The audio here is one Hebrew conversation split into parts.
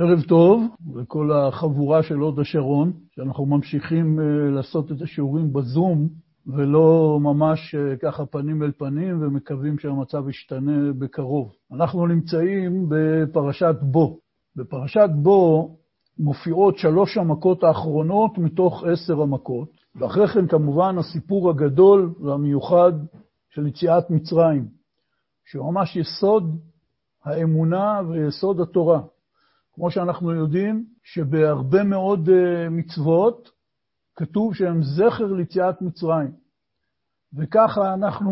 ערב טוב לכל החבורה של הוד השרון, שאנחנו ממשיכים אה, לעשות את השיעורים בזום, ולא ממש אה, ככה פנים אל פנים, ומקווים שהמצב ישתנה בקרוב. אנחנו נמצאים בפרשת בו. בפרשת בו מופיעות שלוש המכות האחרונות מתוך עשר המכות, ואחרי כן כמובן הסיפור הגדול והמיוחד של יציאת מצרים, שהוא ממש יסוד האמונה ויסוד התורה. כמו שאנחנו יודעים שבהרבה מאוד אה, מצוות כתוב שהם זכר ליציאת מצרים. וככה אנחנו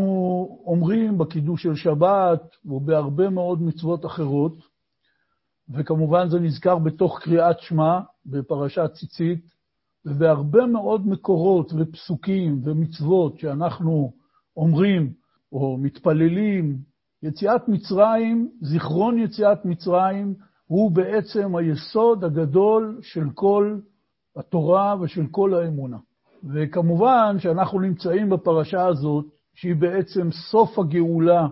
אומרים בקידוש של שבת ובהרבה מאוד מצוות אחרות, וכמובן זה נזכר בתוך קריאת שמע בפרשת ציצית, ובהרבה מאוד מקורות ופסוקים ומצוות שאנחנו אומרים או מתפללים, יציאת מצרים, זיכרון יציאת מצרים, הוא בעצם היסוד הגדול של כל התורה ושל כל האמונה. וכמובן שאנחנו נמצאים בפרשה הזאת, שהיא בעצם סוף הגאולה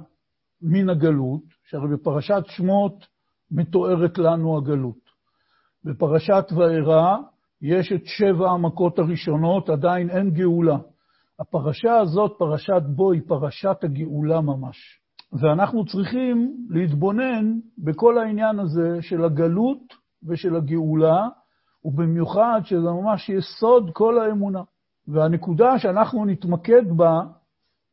מן הגלות, שהרי בפרשת שמות מתוארת לנו הגלות. בפרשת וארא יש את שבע המכות הראשונות, עדיין אין גאולה. הפרשה הזאת, פרשת בו, היא פרשת הגאולה ממש. ואנחנו צריכים להתבונן בכל העניין הזה של הגלות ושל הגאולה, ובמיוחד שזה ממש יסוד כל האמונה. והנקודה שאנחנו נתמקד בה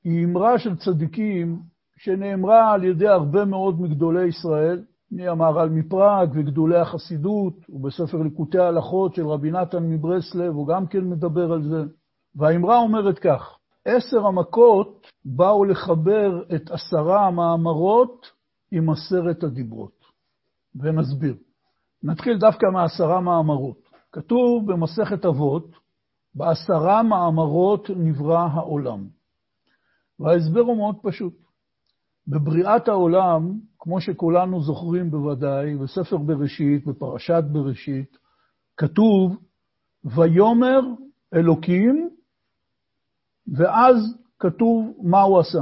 היא אמרה של צדיקים שנאמרה על ידי הרבה מאוד מגדולי ישראל, מהמהר"ל מפראג וגדולי החסידות, ובספר ליקוטי ההלכות של רבי נתן מברסלב, הוא גם כן מדבר על זה. והאמרה אומרת כך, עשר המכות באו לחבר את עשרה המאמרות עם עשרת הדיברות. ונסביר. נתחיל דווקא מעשרה מאמרות. כתוב במסכת אבות, בעשרה מאמרות נברא העולם. וההסבר הוא מאוד פשוט. בבריאת העולם, כמו שכולנו זוכרים בוודאי, בספר בראשית, בפרשת בראשית, כתוב, ויאמר אלוקים ואז כתוב מה הוא עשה.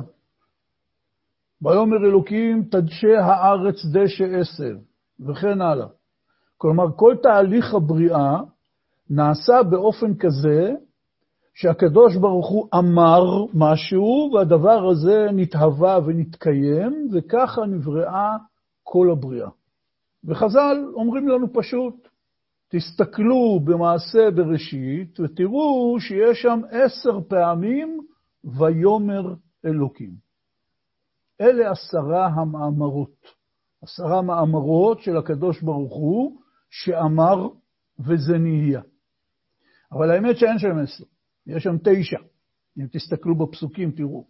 ויאמר אלוקים תדשא הארץ דשא עשב, וכן הלאה. כלומר, כל תהליך הבריאה נעשה באופן כזה שהקדוש ברוך הוא אמר משהו, והדבר הזה נתהווה ונתקיים, וככה נבראה כל הבריאה. וחז"ל אומרים לנו פשוט, תסתכלו במעשה בראשית ותראו שיש שם עשר פעמים ויאמר אלוקים. אלה עשרה המאמרות, עשרה מאמרות של הקדוש ברוך הוא שאמר וזה נהיה. אבל האמת שאין שם עשר, יש שם תשע. אם תסתכלו בפסוקים תראו.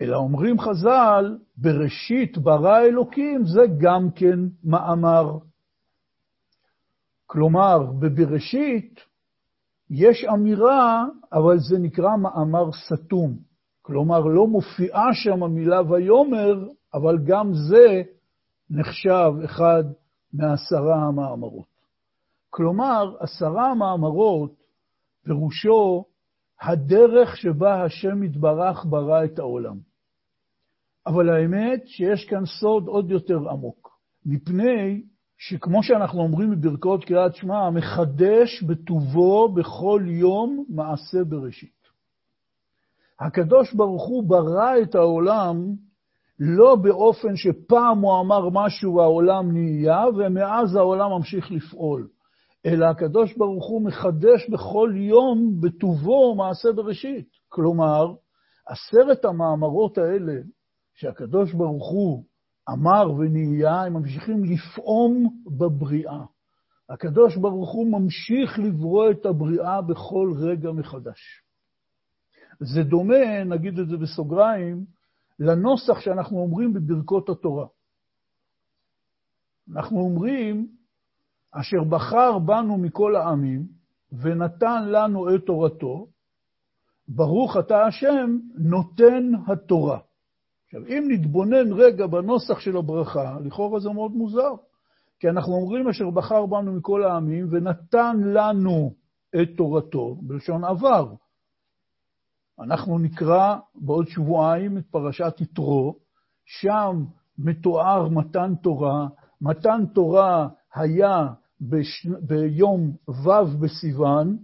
אלא אומרים חז"ל, בראשית ברא אלוקים, זה גם כן מאמר. כלומר, בבראשית יש אמירה, אבל זה נקרא מאמר סתום. כלומר, לא מופיעה שם המילה ויאמר, אבל גם זה נחשב אחד מעשרה המאמרות. כלומר, עשרה המאמרות פירושו הדרך שבה השם יתברך ברא את העולם. אבל האמת שיש כאן סוד עוד יותר עמוק, מפני שכמו שאנחנו אומרים בברכות קריאת שמע, מחדש בטובו בכל יום מעשה בראשית. הקדוש ברוך הוא ברא את העולם לא באופן שפעם הוא אמר משהו והעולם נהיה, ומאז העולם ממשיך לפעול, אלא הקדוש ברוך הוא מחדש בכל יום בטובו מעשה בראשית. כלומר, עשרת המאמרות האלה שהקדוש ברוך הוא אמר ונהיה, הם ממשיכים לפעום בבריאה. הקדוש ברוך הוא ממשיך לברוא את הבריאה בכל רגע מחדש. זה דומה, נגיד את זה בסוגריים, לנוסח שאנחנו אומרים בברכות התורה. אנחנו אומרים, אשר בחר בנו מכל העמים ונתן לנו את תורתו, ברוך אתה השם נותן התורה. עכשיו, אם נתבונן רגע בנוסח של הברכה, לכאורה זה מאוד מוזר, כי אנחנו אומרים אשר בחר בנו מכל העמים ונתן לנו את תורתו, בלשון עבר. אנחנו נקרא בעוד שבועיים את פרשת יתרו, שם מתואר מתן תורה, מתן תורה היה בש... ביום ו' בסיוון,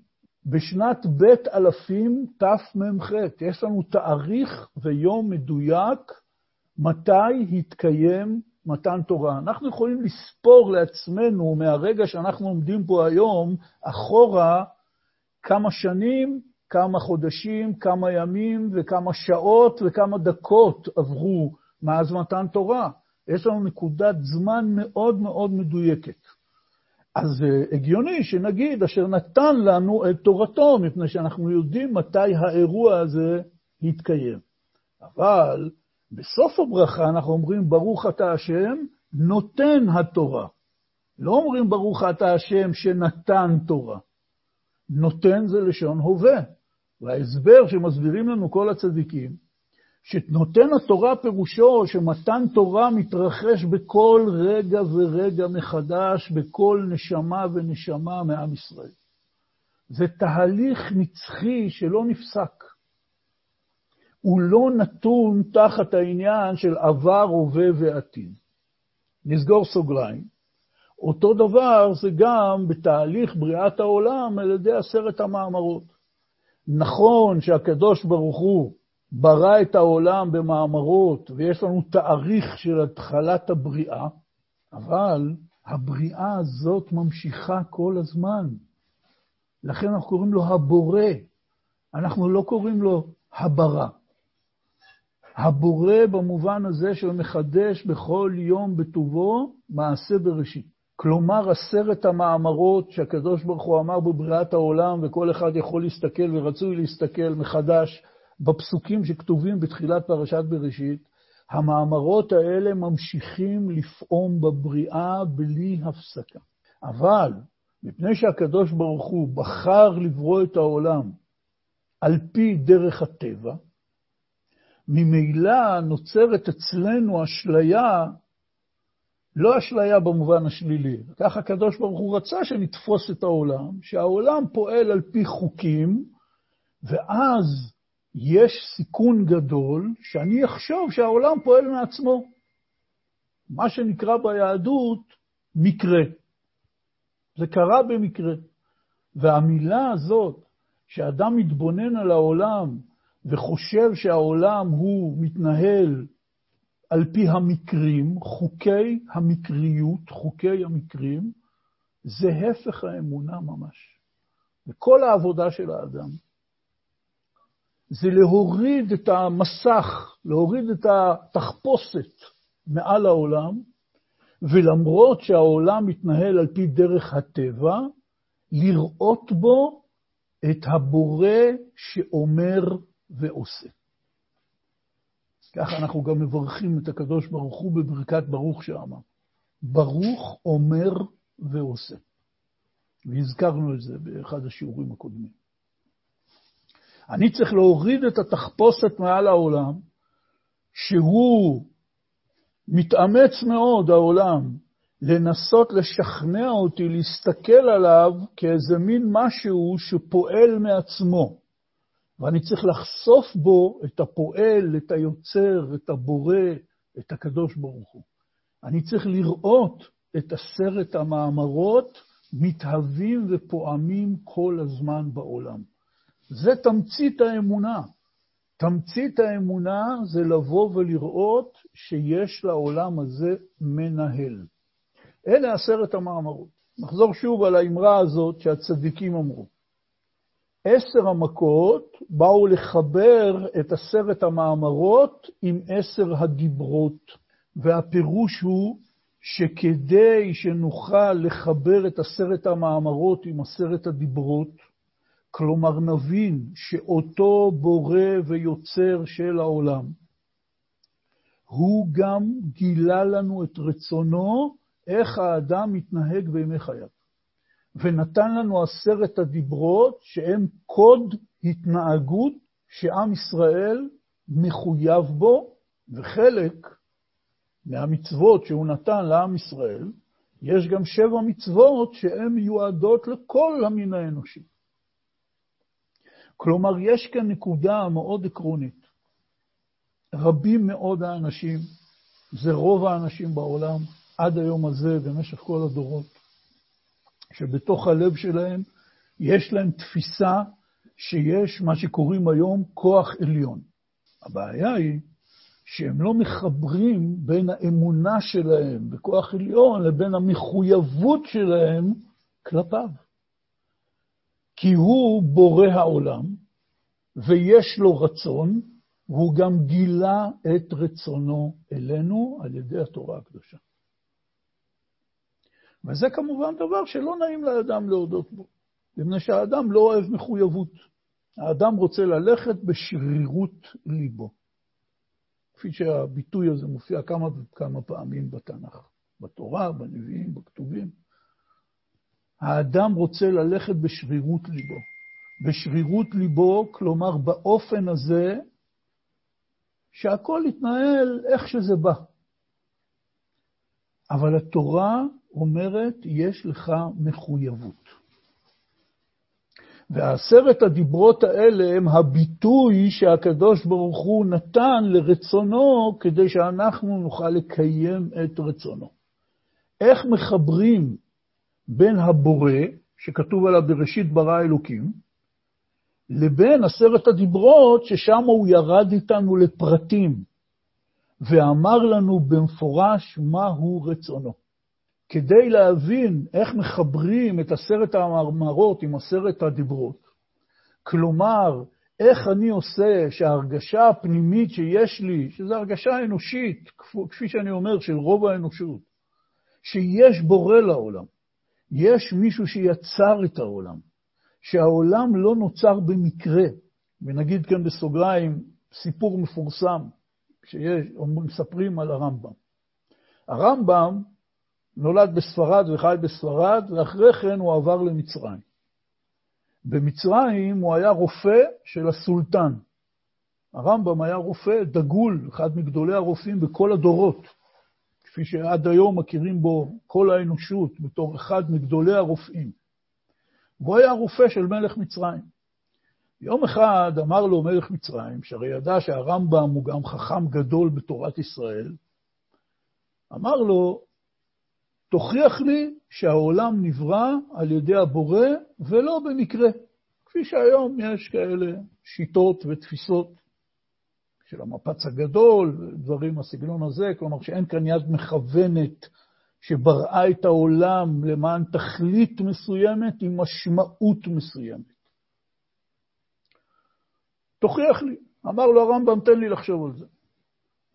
בשנת בית אלפים תמ"ח. יש לנו תאריך ויום מדויק מתי התקיים מתן תורה. אנחנו יכולים לספור לעצמנו מהרגע שאנחנו עומדים פה היום, אחורה כמה שנים, כמה חודשים, כמה ימים וכמה שעות וכמה דקות עברו מאז מתן תורה. יש לנו נקודת זמן מאוד מאוד מדויקת. אז זה הגיוני שנגיד אשר נתן לנו את תורתו, מפני שאנחנו יודעים מתי האירוע הזה יתקיים. אבל בסוף הברכה אנחנו אומרים, ברוך אתה השם, נותן התורה. לא אומרים ברוך אתה השם שנתן תורה. נותן זה לשון הווה. וההסבר שמסבירים לנו כל הצדיקים, שנותן התורה פירושו שמתן תורה מתרחש בכל רגע ורגע מחדש, בכל נשמה ונשמה מעם ישראל. זה תהליך נצחי שלא נפסק. הוא לא נתון תחת העניין של עבר, הווה ועתיד. נסגור סוגריים. אותו דבר זה גם בתהליך בריאת העולם על ידי עשרת המאמרות. נכון שהקדוש ברוך הוא ברא את העולם במאמרות, ויש לנו תאריך של התחלת הבריאה, אבל הבריאה הזאת ממשיכה כל הזמן. לכן אנחנו קוראים לו הבורא, אנחנו לא קוראים לו הברא. הבורא במובן הזה של מחדש בכל יום בטובו מעשה בראשית. כלומר, עשרת המאמרות שהקדוש ברוך הוא אמר בבריאת העולם, וכל אחד יכול להסתכל ורצוי להסתכל מחדש בפסוקים שכתובים בתחילת פרשת בראשית, המאמרות האלה ממשיכים לפעום בבריאה בלי הפסקה. אבל מפני שהקדוש ברוך הוא בחר לברוא את העולם על פי דרך הטבע, ממילא נוצרת אצלנו אשליה, לא אשליה במובן השלילי. ככה הקדוש ברוך הוא רצה שנתפוס את העולם, שהעולם פועל על פי חוקים, ואז יש סיכון גדול שאני אחשוב שהעולם פועל מעצמו. מה שנקרא ביהדות מקרה. זה קרה במקרה. והמילה הזאת, שאדם מתבונן על העולם וחושב שהעולם הוא מתנהל על פי המקרים, חוקי המקריות, חוקי המקרים, זה הפך האמונה ממש. וכל העבודה של האדם זה להוריד את המסך, להוריד את התחפושת מעל העולם, ולמרות שהעולם מתנהל על פי דרך הטבע, לראות בו את הבורא שאומר ועושה. ככה אנחנו גם מברכים את הקדוש ברוך הוא בברכת ברוך שאמר. ברוך אומר ועושה. והזכרנו את זה באחד השיעורים הקודמים. אני צריך להוריד את התחפושת מעל העולם, שהוא מתאמץ מאוד, העולם, לנסות לשכנע אותי להסתכל עליו כאיזה מין משהו שפועל מעצמו. ואני צריך לחשוף בו את הפועל, את היוצר, את הבורא, את הקדוש ברוך הוא. אני צריך לראות את עשרת המאמרות מתהווים ופועמים כל הזמן בעולם. זה תמצית האמונה. תמצית האמונה זה לבוא ולראות שיש לעולם הזה מנהל. אלה עשרת המאמרות. נחזור שוב על האמרה הזאת שהצדיקים אמרו. עשר המכות באו לחבר את עשרת המאמרות עם עשר הדיברות, והפירוש הוא שכדי שנוכל לחבר את עשרת המאמרות עם עשרת הדיברות, כלומר נבין שאותו בורא ויוצר של העולם, הוא גם גילה לנו את רצונו, איך האדם מתנהג בימי חייו. ונתן לנו עשרת הדיברות שהם קוד התנהגות שעם ישראל מחויב בו, וחלק מהמצוות שהוא נתן לעם ישראל, יש גם שבע מצוות שהן מיועדות לכל המין האנושי. כלומר, יש כאן נקודה מאוד עקרונית. רבים מאוד האנשים, זה רוב האנשים בעולם, עד היום הזה, במשך כל הדורות, שבתוך הלב שלהם יש להם תפיסה שיש מה שקוראים היום כוח עליון. הבעיה היא שהם לא מחברים בין האמונה שלהם בכוח עליון לבין המחויבות שלהם כלפיו. כי הוא בורא העולם, ויש לו רצון, והוא גם גילה את רצונו אלינו על ידי התורה הקדושה. וזה כמובן דבר שלא נעים לאדם להודות בו, מפני שהאדם לא אוהב מחויבות. האדם רוצה ללכת בשרירות ליבו. כפי שהביטוי הזה מופיע כמה וכמה פעמים בתנ"ך, בתורה, בנביאים, בכתובים. האדם רוצה ללכת בשרירות ליבו. בשרירות ליבו, כלומר באופן הזה שהכל יתנהל איך שזה בא. אבל התורה אומרת, יש לך מחויבות. ועשרת הדיברות האלה הם הביטוי שהקדוש ברוך הוא נתן לרצונו כדי שאנחנו נוכל לקיים את רצונו. איך מחברים בין הבורא, שכתוב עליו בראשית ברא אלוקים, לבין עשרת הדיברות, ששם הוא ירד איתנו לפרטים, ואמר לנו במפורש מהו רצונו. כדי להבין איך מחברים את עשרת המאמרות עם עשרת הדיברות, כלומר, איך אני עושה שההרגשה הפנימית שיש לי, שזו הרגשה אנושית, כפי שאני אומר, של רוב האנושות, שיש בורא לעולם, יש מישהו שיצר את העולם, שהעולם לא נוצר במקרה, ונגיד כאן בסוגריים סיפור מפורסם, שיש, מספרים על הרמב"ם. הרמב"ם נולד בספרד וחי בספרד, ואחרי כן הוא עבר למצרים. במצרים הוא היה רופא של הסולטן. הרמב"ם היה רופא דגול, אחד מגדולי הרופאים בכל הדורות, כפי שעד היום מכירים בו כל האנושות בתור אחד מגדולי הרופאים. והוא היה רופא של מלך מצרים. יום אחד אמר לו מלך מצרים, שהרי ידע שהרמב"ם הוא גם חכם גדול בתורת ישראל, אמר לו, תוכיח לי שהעולם נברא על ידי הבורא ולא במקרה. כפי שהיום יש כאלה שיטות ותפיסות של המפץ הגדול, דברים בסגנון הזה, כלומר שאין כאן יד מכוונת שבראה את העולם למען תכלית מסוימת עם משמעות מסוימת. תוכיח לי. אמר לו הרמב"ם, תן לי לחשוב על זה.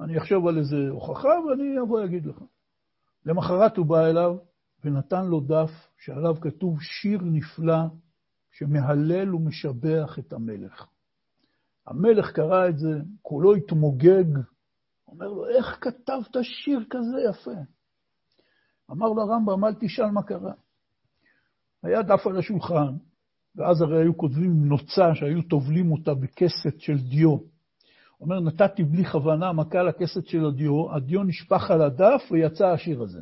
אני אחשוב על איזה הוכחה ואני אבוא אגיד לך. למחרת הוא בא אליו ונתן לו דף שעליו כתוב שיר נפלא שמהלל ומשבח את המלך. המלך קרא את זה, כולו התמוגג, אומר לו, איך כתבת שיר כזה יפה? אמר לו הרמב"ם, אל תשאל מה קרה. היה דף על השולחן, ואז הרי היו כותבים נוצה שהיו טובלים אותה בכסת של דיו. אומר, נתתי בלי כוונה מכה לכסת של הדיו, הדיו נשפך על הדף ויצא השיר הזה.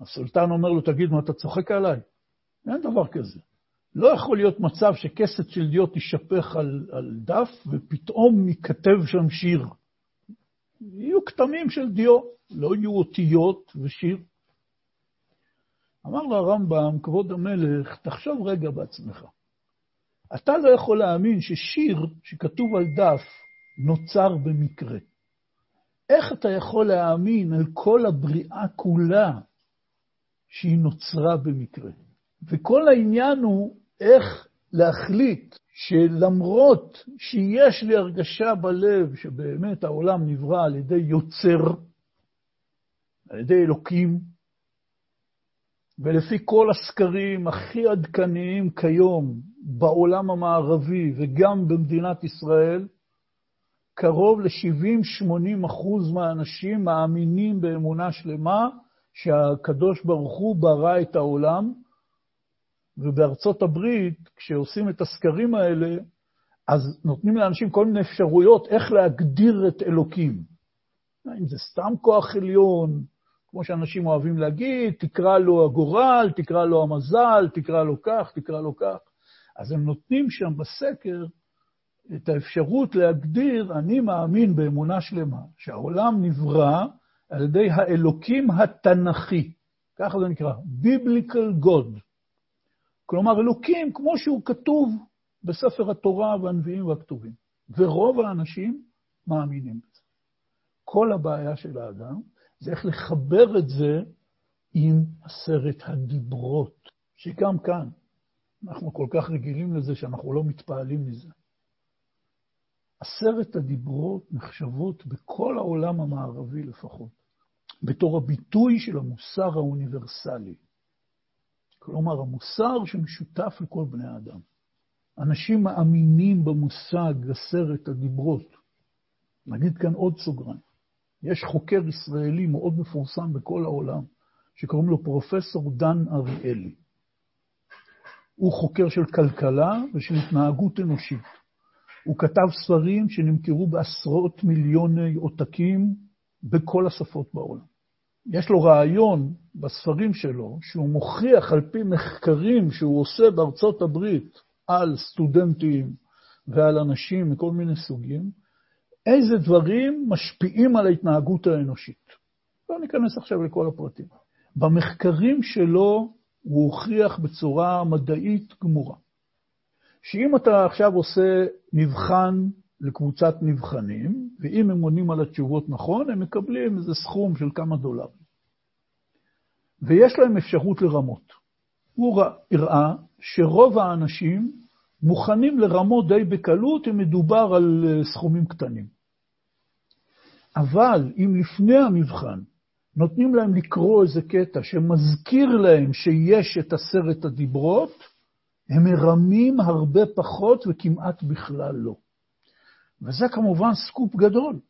הסולטן אומר לו, תגיד, מה, אתה צוחק עליי? אין דבר כזה. לא יכול להיות מצב שכסת של דיו תישפך על, על דף ופתאום ייכתב שם שיר. יהיו כתמים של דיו, לא יהיו אותיות ושיר. אמר לו הרמב"ם, כבוד המלך, תחשוב רגע בעצמך. אתה לא יכול להאמין ששיר שכתוב על דף נוצר במקרה. איך אתה יכול להאמין על כל הבריאה כולה שהיא נוצרה במקרה? וכל העניין הוא איך להחליט שלמרות שיש לי הרגשה בלב שבאמת העולם נברא על ידי יוצר, על ידי אלוקים, ולפי כל הסקרים הכי עדכניים כיום בעולם המערבי וגם במדינת ישראל, קרוב ל-70-80 אחוז מהאנשים מאמינים באמונה שלמה שהקדוש ברוך הוא ברא את העולם, ובארצות הברית, כשעושים את הסקרים האלה, אז נותנים לאנשים כל מיני אפשרויות איך להגדיר את אלוקים. אם זה סתם כוח עליון, כמו שאנשים אוהבים להגיד, תקרא לו הגורל, תקרא לו המזל, תקרא לו כך, תקרא לו כך. אז הם נותנים שם בסקר את האפשרות להגדיר, אני מאמין באמונה שלמה, שהעולם נברא על ידי האלוקים התנ"כי. ככה זה נקרא, Biblical God. כלומר, אלוקים כמו שהוא כתוב בספר התורה והנביאים והכתובים. ורוב האנשים מאמינים בזה. כל הבעיה של האדם זה איך לחבר את זה עם עשרת הדיברות, שגם כאן אנחנו כל כך רגילים לזה שאנחנו לא מתפעלים מזה. עשרת הדיברות נחשבות בכל העולם המערבי לפחות, בתור הביטוי של המוסר האוניברסלי. כלומר, המוסר שמשותף לכל בני האדם. אנשים מאמינים במושג עשרת הדיברות. נגיד כאן עוד סוגריים. יש חוקר ישראלי מאוד מפורסם בכל העולם, שקוראים לו פרופסור דן אריאלי. הוא חוקר של כלכלה ושל התנהגות אנושית. הוא כתב ספרים שנמכרו בעשרות מיליוני עותקים בכל השפות בעולם. יש לו רעיון בספרים שלו, שהוא מוכיח על פי מחקרים שהוא עושה בארצות הברית על סטודנטים ועל אנשים מכל מיני סוגים, איזה דברים משפיעים על ההתנהגות האנושית. לא ניכנס עכשיו לכל הפרטים. במחקרים שלו הוא הוכיח בצורה מדעית גמורה, שאם אתה עכשיו עושה מבחן לקבוצת נבחנים, ואם הם עונים על התשובות נכון, הם מקבלים איזה סכום של כמה דולרים. ויש להם אפשרות לרמות. הוא הראה שרוב האנשים מוכנים לרמות די בקלות אם מדובר על אה, סכומים קטנים. אבל אם לפני המבחן נותנים להם לקרוא איזה קטע שמזכיר להם שיש את עשרת הדיברות, הם מרמים הרבה פחות וכמעט בכלל לא. וזה כמובן סקופ גדול,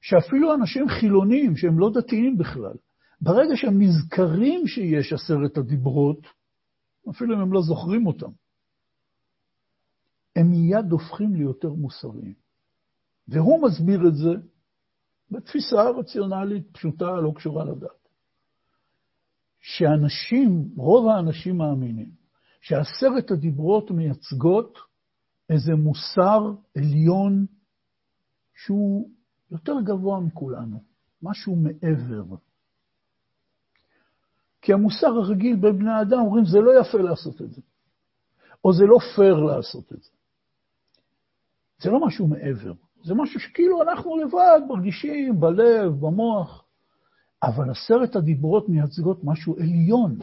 שאפילו אנשים חילונים, שהם לא דתיים בכלל, ברגע שהם נזכרים שיש עשרת הדיברות, אפילו אם הם לא זוכרים אותם, הם מיד הופכים ליותר מוסריים. והוא מסביר את זה בתפיסה רציונלית פשוטה, לא קשורה לדת. שאנשים, רוב האנשים מאמינים, שעשרת הדיברות מייצגות איזה מוסר עליון שהוא יותר גבוה מכולנו, משהו מעבר. כי המוסר הרגיל בין בני אדם אומרים, זה לא יפה לעשות את זה, או זה לא פייר לעשות את זה. זה לא משהו מעבר, זה משהו שכאילו אנחנו לבד מרגישים בלב, במוח, אבל עשרת הדיברות מייצגות משהו עליון,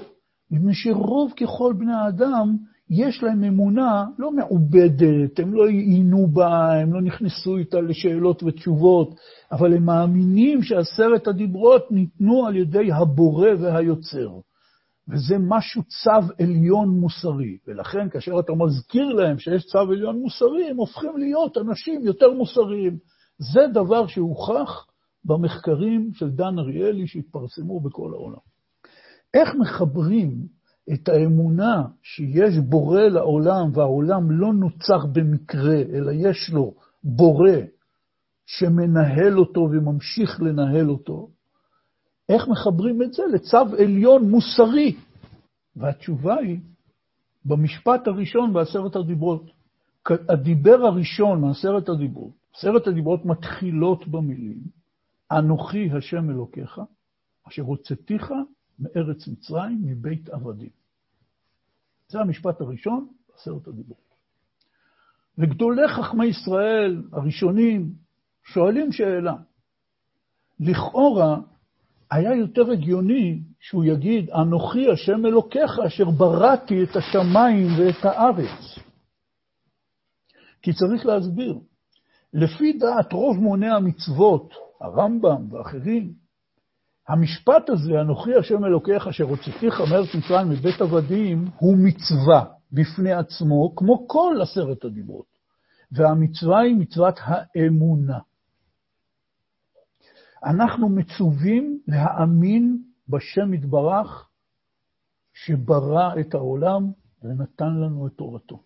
מפני שרוב ככל בני האדם יש להם אמונה לא מעובדת, הם לא עיינו בה, הם לא נכנסו איתה לשאלות ותשובות, אבל הם מאמינים שעשרת הדיברות ניתנו על ידי הבורא והיוצר. וזה משהו צו עליון מוסרי, ולכן כאשר אתה מזכיר להם שיש צו עליון מוסרי, הם הופכים להיות אנשים יותר מוסריים. זה דבר שהוכח במחקרים של דן אריאלי שהתפרסמו בכל העולם. איך מחברים את האמונה שיש בורא לעולם, והעולם לא נוצר במקרה, אלא יש לו בורא שמנהל אותו וממשיך לנהל אותו, איך מחברים את זה לצו עליון מוסרי? והתשובה היא, במשפט הראשון בעשרת הדיברות, הדיבר הראשון מעשרת הדיברות, עשרת הדיברות מתחילות במילים, אנוכי השם אלוקיך, אשר הוצאתיך מארץ מצרים, מבית עבדים. זה המשפט הראשון בעשרת הדיברות. וגדולי חכמי ישראל הראשונים שואלים שאלה. לכאורה, היה יותר הגיוני שהוא יגיד, אנוכי השם אלוקיך אשר בראתי את השמיים ואת הארץ. כי צריך להסביר, לפי דעת רוב מוני המצוות, הרמב"ם ואחרים, המשפט הזה, אנוכי השם אלוקיך אשר הוצאתיך מארץ מצרים מבית עבדים, הוא מצווה בפני עצמו, כמו כל עשרת הדיברות. והמצווה היא מצוות האמונה. אנחנו מצווים להאמין בשם יתברך, שברא את העולם ונתן לנו את תורתו.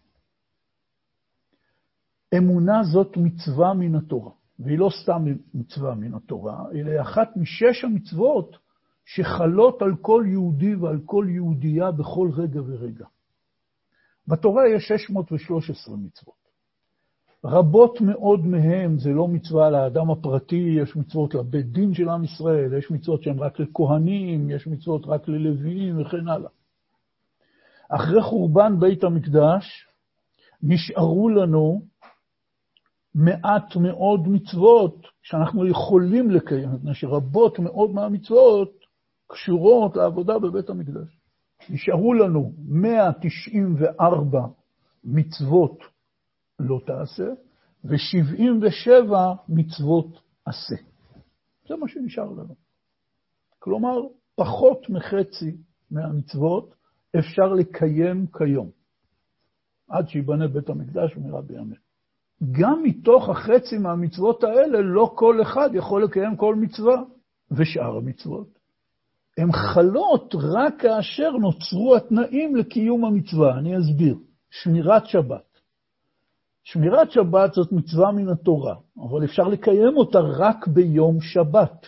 אמונה זאת מצווה מן התורה. והיא לא סתם מצווה מן התורה, אלא אחת משש המצוות שחלות על כל יהודי ועל כל יהודייה בכל רגע ורגע. בתורה יש 613 מצוות. רבות מאוד מהם זה לא מצווה לאדם הפרטי, יש מצוות לבית דין של עם ישראל, יש מצוות שהן רק לכהנים, יש מצוות רק ללוויים וכן הלאה. אחרי חורבן בית המקדש נשארו לנו מעט מאוד מצוות שאנחנו יכולים לקיים, מפני שרבות מאוד מהמצוות קשורות לעבודה בבית המקדש. נשארו לנו 194 מצוות לא תעשה, ו-77 מצוות עשה. זה מה שנשאר לנו. כלומר, פחות מחצי מהמצוות אפשר לקיים כיום, עד שיבנה בית המקדש במהרה בימינו. גם מתוך החצי מהמצוות האלה, לא כל אחד יכול לקיים כל מצווה, ושאר המצוות. הן חלות רק כאשר נוצרו התנאים לקיום המצווה. אני אסביר. שמירת שבת. שמירת שבת זאת מצווה מן התורה, אבל אפשר לקיים אותה רק ביום שבת.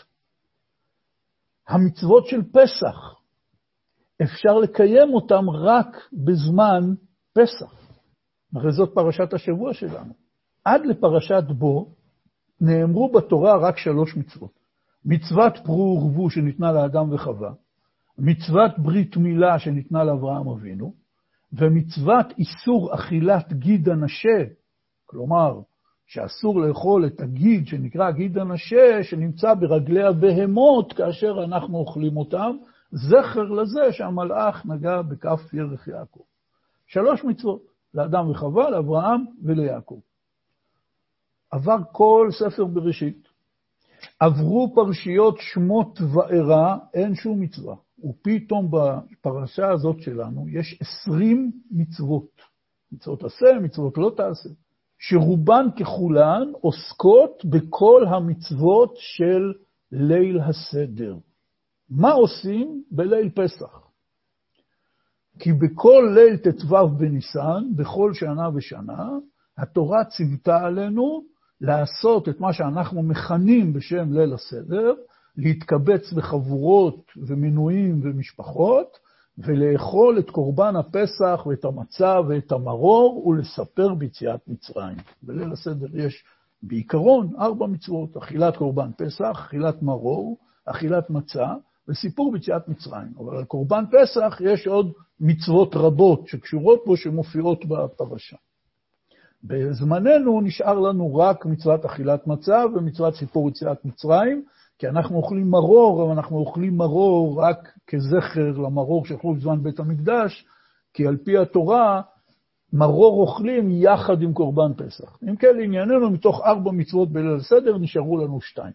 המצוות של פסח, אפשר לקיים אותן רק בזמן פסח. הרי זאת פרשת השבוע שלנו. עד לפרשת בו נאמרו בתורה רק שלוש מצוות. מצוות פרו ורבו שניתנה לאדם וחווה, מצוות ברית מילה שניתנה לאברהם אבינו, ומצוות איסור אכילת גיד הנשה, כלומר, שאסור לאכול את הגיד שנקרא גיד הנשה, שנמצא ברגלי הבהמות כאשר אנחנו אוכלים אותם, זכר לזה שהמלאך נגע בכף ירך יעקב. שלוש מצוות, לאדם וחווה, לאברהם וליעקב. עבר כל ספר בראשית, עברו פרשיות שמות וארא, אין שום מצווה. ופתאום בפרשה הזאת שלנו יש עשרים מצוות. מצוות עשה, מצוות לא תעשה. שרובן ככולן עוסקות בכל המצוות של ליל הסדר. מה עושים בליל פסח? כי בכל ליל ט"ו בניסן, בכל שנה ושנה, התורה ציוותה עלינו לעשות את מה שאנחנו מכנים בשם ליל הסדר, להתקבץ בחבורות ומינויים ומשפחות, ולאכול את קורבן הפסח ואת המצה ואת המרור ולספר ביציאת מצרים. בליל הסדר יש בעיקרון ארבע מצוות, אכילת קורבן פסח, אכילת מרור, אכילת מצה וסיפור ביציאת מצרים. אבל על קורבן פסח יש עוד מצוות רבות שקשורות בו שמופיעות בפרשה. בזמננו נשאר לנו רק מצוות אכילת מצה ומצוות סיפור יציאת מצרים, כי אנחנו אוכלים מרור, אבל אנחנו אוכלים מרור רק כזכר למרור שאכלו בזמן בית המקדש, כי על פי התורה, מרור אוכלים יחד עם קורבן פסח. אם כן, לענייננו, מתוך ארבע מצוות בליל הסדר, נשארו לנו שתיים.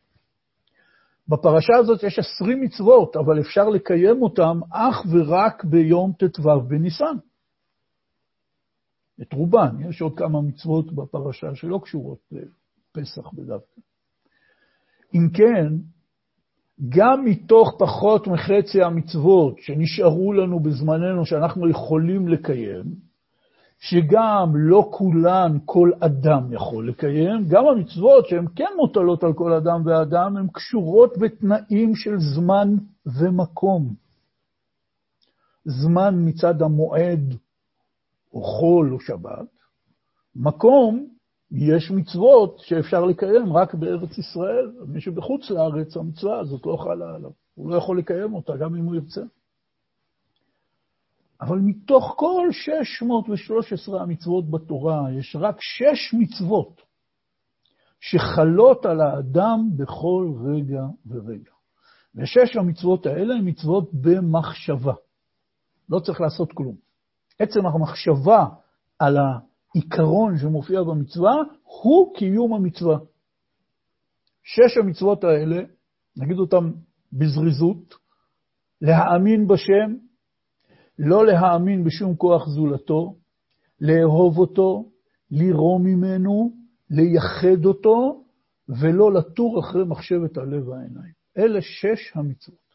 בפרשה הזאת יש עשרים מצוות, אבל אפשר לקיים אותן אך ורק ביום ט"ו בניסן. את רובן, יש עוד כמה מצוות בפרשה שלא קשורות לפסח בדווקא. אם כן, גם מתוך פחות מחצי המצוות שנשארו לנו בזמננו שאנחנו יכולים לקיים, שגם לא כולן כל אדם יכול לקיים, גם המצוות שהן כן מוטלות על כל אדם ואדם, הן קשורות בתנאים של זמן ומקום. זמן מצד המועד, או חול או שבת, מקום יש מצוות שאפשר לקיים רק בארץ ישראל. מי שבחוץ לארץ, המצווה הזאת לא חלה עליו. הוא לא יכול לקיים אותה, גם אם הוא ירצה. אבל מתוך כל 613 המצוות בתורה, יש רק שש מצוות שחלות על האדם בכל רגע ורגע. ושש המצוות האלה הן מצוות במחשבה. לא צריך לעשות כלום. עצם המחשבה על ה... העיקרון שמופיע במצווה הוא קיום המצווה. שש המצוות האלה, נגיד אותן בזריזות, להאמין בשם, לא להאמין בשום כוח זולתו, לאהוב אותו, לירום ממנו, לייחד אותו, ולא לטור אחרי מחשבת הלב והעיניים. אלה שש המצוות.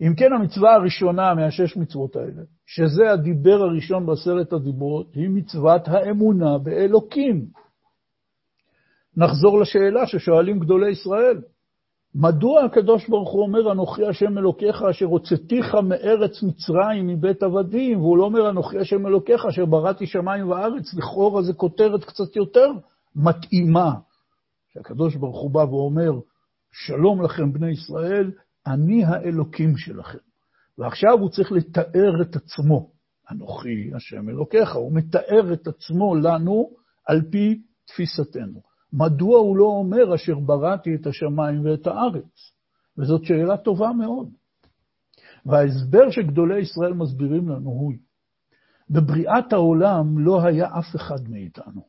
אם כן, המצווה הראשונה מהשש מצוות האלה, שזה הדיבר הראשון בעשרת הדיברות, היא מצוות האמונה באלוקים. נחזור לשאלה ששואלים גדולי ישראל. מדוע הקדוש ברוך הוא אומר, אנוכי השם אלוקיך אשר הוצאתיך מארץ מצרים, מבית עבדים, והוא לא אומר, אנוכי השם אלוקיך אשר בראתי שמיים וארץ, לכאורה זה כותרת קצת יותר מתאימה. שהקדוש ברוך הוא בא ואומר, שלום לכם בני ישראל, אני האלוקים שלכם. ועכשיו הוא צריך לתאר את עצמו. אנוכי השם אלוקיך, הוא מתאר את עצמו לנו על פי תפיסתנו. מדוע הוא לא אומר אשר בראתי את השמיים ואת הארץ? וזאת שאלה טובה מאוד. וההסבר שגדולי ישראל מסבירים לנו הוא, בבריאת העולם לא היה אף אחד מאיתנו.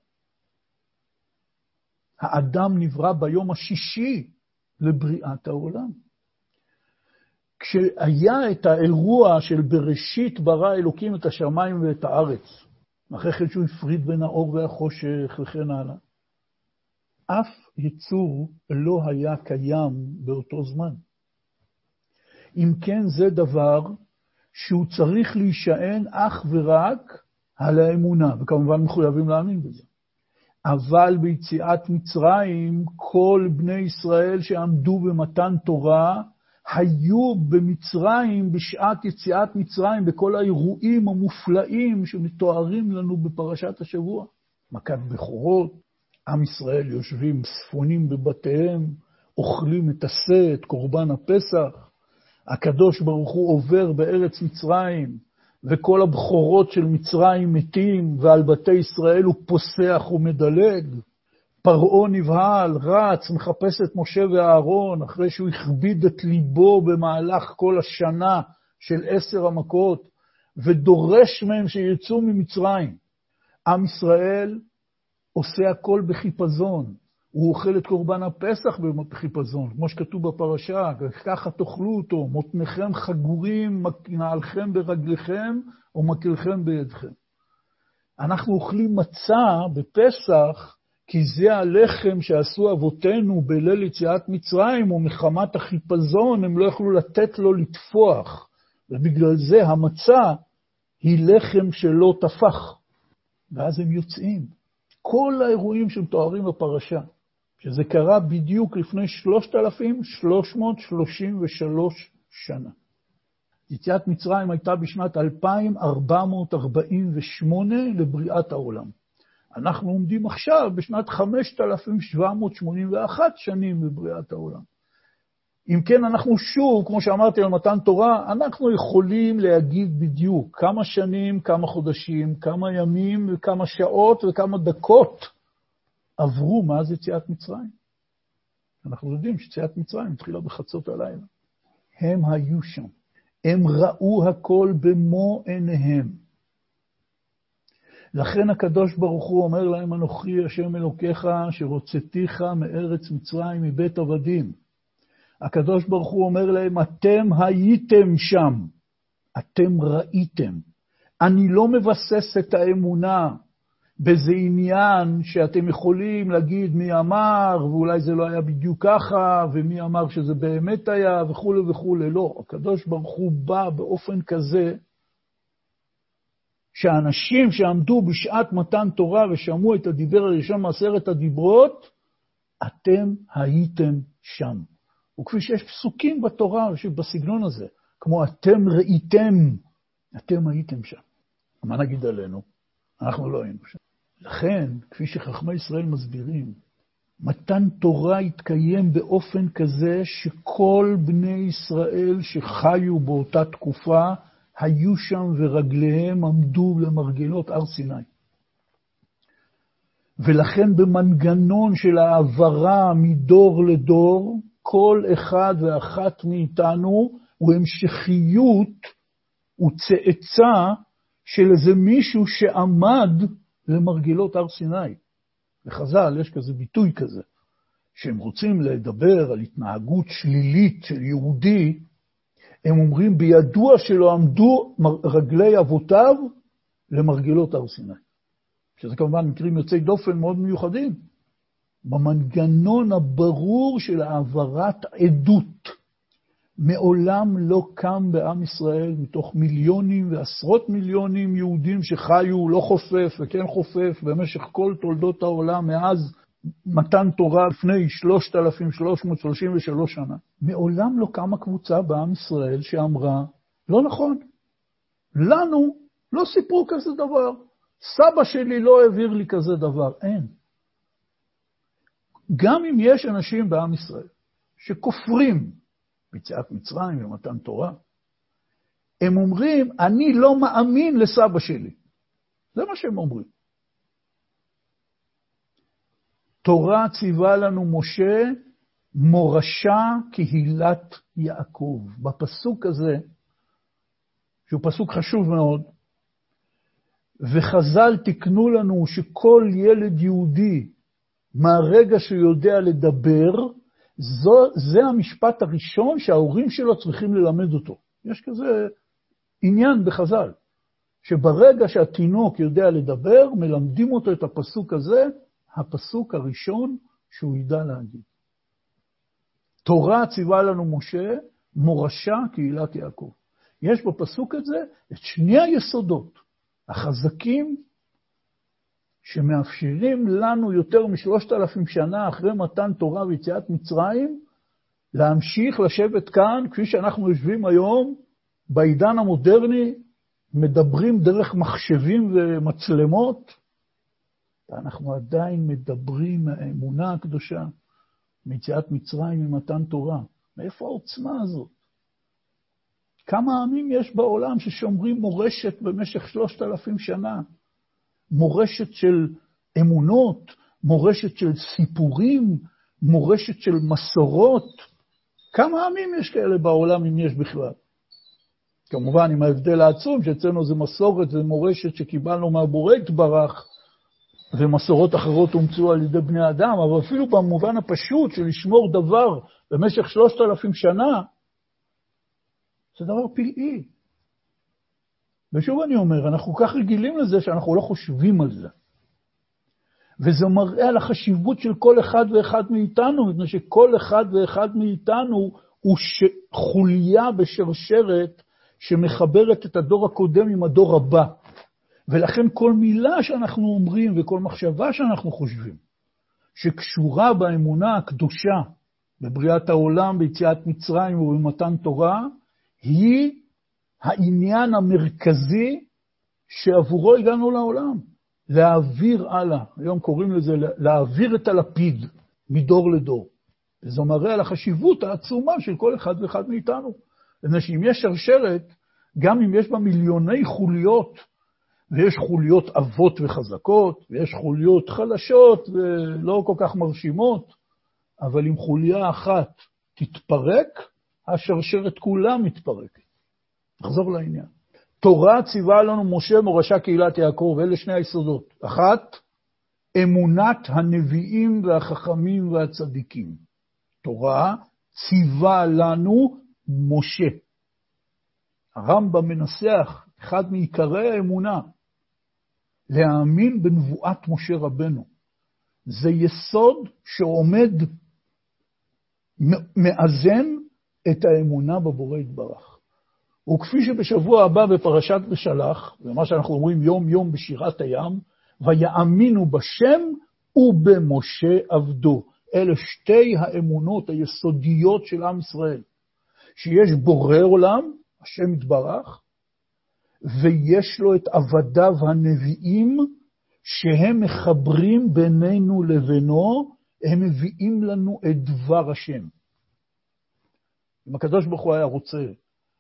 האדם נברא ביום השישי לבריאת העולם. כשהיה את האירוע של בראשית ברא אלוקים את השמיים ואת הארץ, אחרי כן שהוא הפריד בין האור והחושך וכן הלאה, אף יצור לא היה קיים באותו זמן. אם כן, זה דבר שהוא צריך להישען אך ורק על האמונה, וכמובן מחויבים להאמין בזה. אבל ביציאת מצרים, כל בני ישראל שעמדו במתן תורה, היו במצרים בשעת יציאת מצרים, בכל האירועים המופלאים שמתוארים לנו בפרשת השבוע. מכת בכורות, עם ישראל יושבים ספונים בבתיהם, אוכלים את השה, את קורבן הפסח. הקדוש ברוך הוא עובר בארץ מצרים, וכל הבכורות של מצרים מתים, ועל בתי ישראל הוא פוסח ומדלג. פרעה נבהל, רץ, מחפש את משה ואהרון, אחרי שהוא הכביד את ליבו במהלך כל השנה של עשר המכות, ודורש מהם שיצאו ממצרים. עם ישראל עושה הכל בחיפזון. הוא אוכל את קורבן הפסח בחיפזון, כמו שכתוב בפרשה, ככה תאכלו אותו, מותניכם חגורים, נעלכם ברגליכם או מקלכם בידכם. אנחנו אוכלים מצה בפסח, כי זה הלחם שעשו אבותינו בליל יציאת מצרים, ומחמת החיפזון הם לא יכלו לתת לו לטפוח, ובגלל זה המצה היא לחם שלא טפח. ואז הם יוצאים. כל האירועים שמתוארים בפרשה, שזה קרה בדיוק לפני 3,333 שנה. יציאת מצרים הייתה בשנת 2448 לבריאת העולם. אנחנו עומדים עכשיו בשנת 5,781 שנים לבריאת העולם. אם כן, אנחנו שוב, כמו שאמרתי על מתן תורה, אנחנו יכולים להגיד בדיוק כמה שנים, כמה חודשים, כמה ימים וכמה שעות וכמה דקות עברו מאז יציאת מצרים. אנחנו יודעים שיציאת מצרים התחילה בחצות הלילה. הם היו שם, הם ראו הכל במו עיניהם. לכן הקדוש ברוך הוא אומר להם, אנוכי השם אלוקיך, שרוצתיך מארץ מצרים, מבית עבדים. הקדוש ברוך הוא אומר להם, אתם הייתם שם, אתם ראיתם. אני לא מבסס את האמונה באיזה עניין שאתם יכולים להגיד מי אמר, ואולי זה לא היה בדיוק ככה, ומי אמר שזה באמת היה, וכולי וכולי. לא, הקדוש ברוך הוא בא באופן כזה, שאנשים שעמדו בשעת מתן תורה ושמעו את הדיבר הראשון מעשרת הדיברות, אתם הייתם שם. וכפי שיש פסוקים בתורה בסגנון הזה, כמו אתם ראיתם, אתם הייתם שם. מה נגיד עלינו? אנחנו לא היינו שם. לכן, כפי שחכמי ישראל מסבירים, מתן תורה התקיים באופן כזה שכל בני ישראל שחיו באותה תקופה היו שם ורגליהם עמדו למרגלות הר סיני. ולכן במנגנון של העברה מדור לדור, כל אחד ואחת מאיתנו הוא המשכיות, הוא צאצא של איזה מישהו שעמד למרגילות הר סיני. בחז"ל יש כזה ביטוי כזה, שהם רוצים לדבר על התנהגות שלילית של יהודי, הם אומרים, בידוע שלא עמדו רגלי אבותיו למרגילות הר סיני. שזה כמובן מקרים יוצאי דופן מאוד מיוחדים. במנגנון הברור של העברת עדות. מעולם לא קם בעם ישראל, מתוך מיליונים ועשרות מיליונים יהודים שחיו לא חופף וכן חופף במשך כל תולדות העולם מאז מתן תורה לפני 3,333 שנה, מעולם לא קמה קבוצה בעם ישראל שאמרה, לא נכון, לנו לא סיפרו כזה דבר, סבא שלי לא העביר לי כזה דבר, אין. גם אם יש אנשים בעם ישראל שכופרים ביציאת מצרים ומתן תורה, הם אומרים, אני לא מאמין לסבא שלי. זה מה שהם אומרים. תורה ציווה לנו משה, מורשה קהילת יעקב. בפסוק הזה, שהוא פסוק חשוב מאוד, וחז"ל תיקנו לנו שכל ילד יהודי, מהרגע שהוא יודע לדבר, זו, זה המשפט הראשון שההורים שלו צריכים ללמד אותו. יש כזה עניין בחז"ל, שברגע שהתינוק יודע לדבר, מלמדים אותו את הפסוק הזה, הפסוק הראשון שהוא ידע להגיד. תורה ציווה לנו משה, מורשה קהילת יעקב. יש בפסוק הזה את שני היסודות החזקים שמאפשרים לנו יותר משלושת אלפים שנה אחרי מתן תורה ויציאת מצרים, להמשיך לשבת כאן, כפי שאנחנו יושבים היום, בעידן המודרני, מדברים דרך מחשבים ומצלמות, ואנחנו עדיין מדברים מהאמונה הקדושה, מיציאת מצרים ממתן תורה. מאיפה העוצמה הזאת? כמה עמים יש בעולם ששומרים מורשת במשך שלושת אלפים שנה? מורשת של אמונות, מורשת של סיפורים, מורשת של מסורות. כמה עמים יש כאלה בעולם, אם יש בכלל? כמובן, עם ההבדל העצום, שאצלנו זה מסורת ומורשת שקיבלנו מהבורא יתברך, ומסורות אחרות הומצאו על ידי בני אדם, אבל אפילו במובן הפשוט של לשמור דבר במשך שלושת אלפים שנה, זה דבר פלאי. ושוב אני אומר, אנחנו כך רגילים לזה שאנחנו לא חושבים על זה. וזה מראה על החשיבות של כל אחד ואחד מאיתנו, מפני שכל אחד ואחד מאיתנו הוא ש... חוליה בשרשרת שמחברת את הדור הקודם עם הדור הבא. ולכן כל מילה שאנחנו אומרים וכל מחשבה שאנחנו חושבים, שקשורה באמונה הקדושה, בבריאת העולם, ביציאת מצרים ובמתן תורה, היא העניין המרכזי שעבורו הגענו לעולם, להעביר הלאה. היום קוראים לזה להעביר את הלפיד מדור לדור. וזה מראה על החשיבות העצומה של כל אחד ואחד מאיתנו. מפני שאם יש שרשרת, גם אם יש בה מיליוני חוליות, ויש חוליות עבות וחזקות, ויש חוליות חלשות ולא כל כך מרשימות, אבל אם חוליה אחת תתפרק, השרשרת כולה מתפרקת. נחזור לעניין. תורה ציווה לנו משה מורשה קהילת יעקב, אלה שני היסודות. אחת, אמונת הנביאים והחכמים והצדיקים. תורה ציווה לנו משה. הרמב"ם מנסח, אחד מעיקרי האמונה, להאמין בנבואת משה רבנו. זה יסוד שעומד, מאזן את האמונה בבורא יתברך. וכפי שבשבוע הבא בפרשת בשלח, ומה שאנחנו אומרים יום-יום בשירת הים, ויאמינו בשם ובמשה עבדו. אלה שתי האמונות היסודיות של עם ישראל, שיש בורא עולם, השם יתברך, ויש לו את עבדיו הנביאים, שהם מחברים בינינו לבינו, הם מביאים לנו את דבר השם. אם הקדוש ברוך הוא היה רוצה,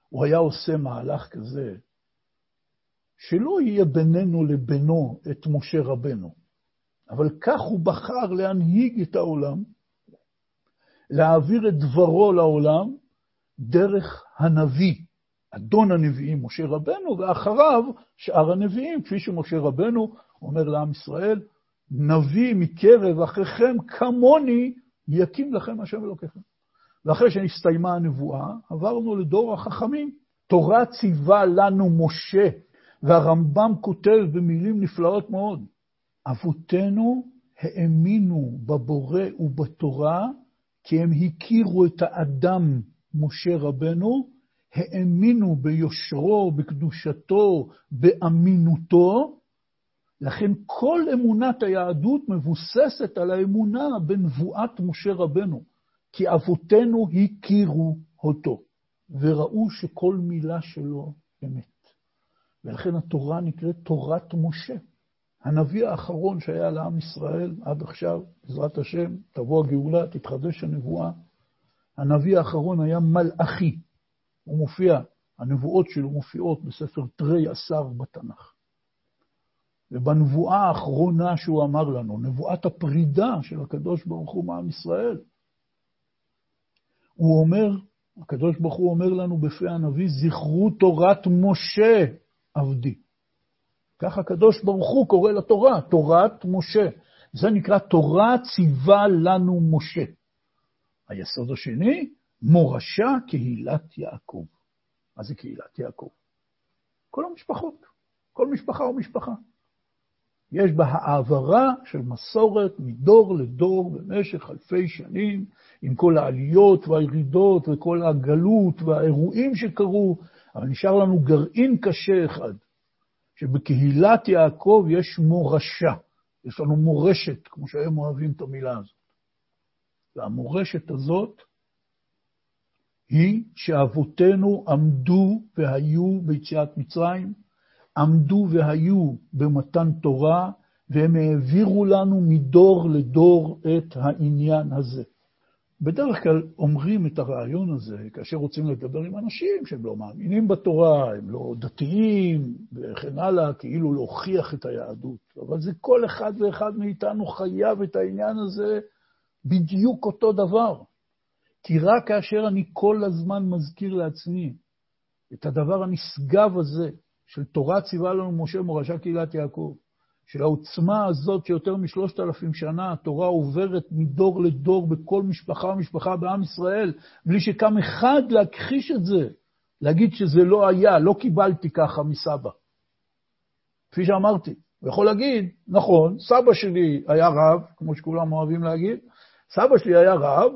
הוא היה עושה מהלך כזה, שלא יהיה בינינו לבינו את משה רבנו, אבל כך הוא בחר להנהיג את העולם, להעביר את דברו לעולם דרך הנביא, אדון הנביאים, משה רבנו, ואחריו שאר הנביאים, כפי שמשה רבנו אומר לעם ישראל, נביא מקרב אחיכם כמוני יקים לכם השם אלוקיכם. ואחרי שנסתיימה הנבואה, עברנו לדור החכמים. תורה ציווה לנו משה, והרמב"ם כותב במילים נפלאות מאוד, אבותינו האמינו בבורא ובתורה, כי הם הכירו את האדם משה רבנו, האמינו ביושרו, בקדושתו, באמינותו, לכן כל אמונת היהדות מבוססת על האמונה בנבואת משה רבנו, כי אבותינו הכירו אותו, וראו שכל מילה שלו אמת. ולכן התורה נקראת תורת משה. הנביא האחרון שהיה לעם ישראל עד עכשיו, בעזרת השם, תבוא הגאולה, תתחדש הנבואה. הנביא האחרון היה מלאכי. הוא מופיע, הנבואות שלו מופיעות בספר תרי עשר בתנ"ך. ובנבואה האחרונה שהוא אמר לנו, נבואת הפרידה של הקדוש ברוך הוא מעם ישראל, הוא אומר, הקדוש ברוך הוא אומר לנו בפה הנביא, זכרו תורת משה עבדי. ככה הקדוש ברוך הוא קורא לתורה, תורת משה. זה נקרא תורה ציווה לנו משה. היסוד השני, מורשה קהילת יעקב. מה זה קהילת יעקב? כל המשפחות, כל משפחה ומשפחה. יש בה העברה של מסורת מדור לדור במשך אלפי שנים, עם כל העליות והירידות וכל הגלות והאירועים שקרו, אבל נשאר לנו גרעין קשה אחד, שבקהילת יעקב יש מורשה, יש לנו מורשת, כמו שהיום אוהבים את המילה הזאת. והמורשת הזאת היא שאבותינו עמדו והיו ביציאת מצרים, עמדו והיו במתן תורה, והם העבירו לנו מדור לדור את העניין הזה. בדרך כלל אומרים את הרעיון הזה כאשר רוצים לדבר עם אנשים שהם לא מאמינים בתורה, הם לא דתיים וכן הלאה, כאילו להוכיח את היהדות. אבל זה כל אחד ואחד מאיתנו חייב את העניין הזה בדיוק אותו דבר. כי רק כאשר אני כל הזמן מזכיר לעצמי את הדבר הנשגב הזה, של תורה ציווה לנו משה מורשה קהילת יעקב, של העוצמה הזאת שיותר משלושת אלפים שנה התורה עוברת מדור לדור בכל משפחה ומשפחה בעם ישראל, בלי שקם אחד להכחיש את זה, להגיד שזה לא היה, לא קיבלתי ככה מסבא. כפי שאמרתי, הוא יכול להגיד, נכון, סבא שלי היה רב, כמו שכולם אוהבים להגיד, סבא שלי היה רב,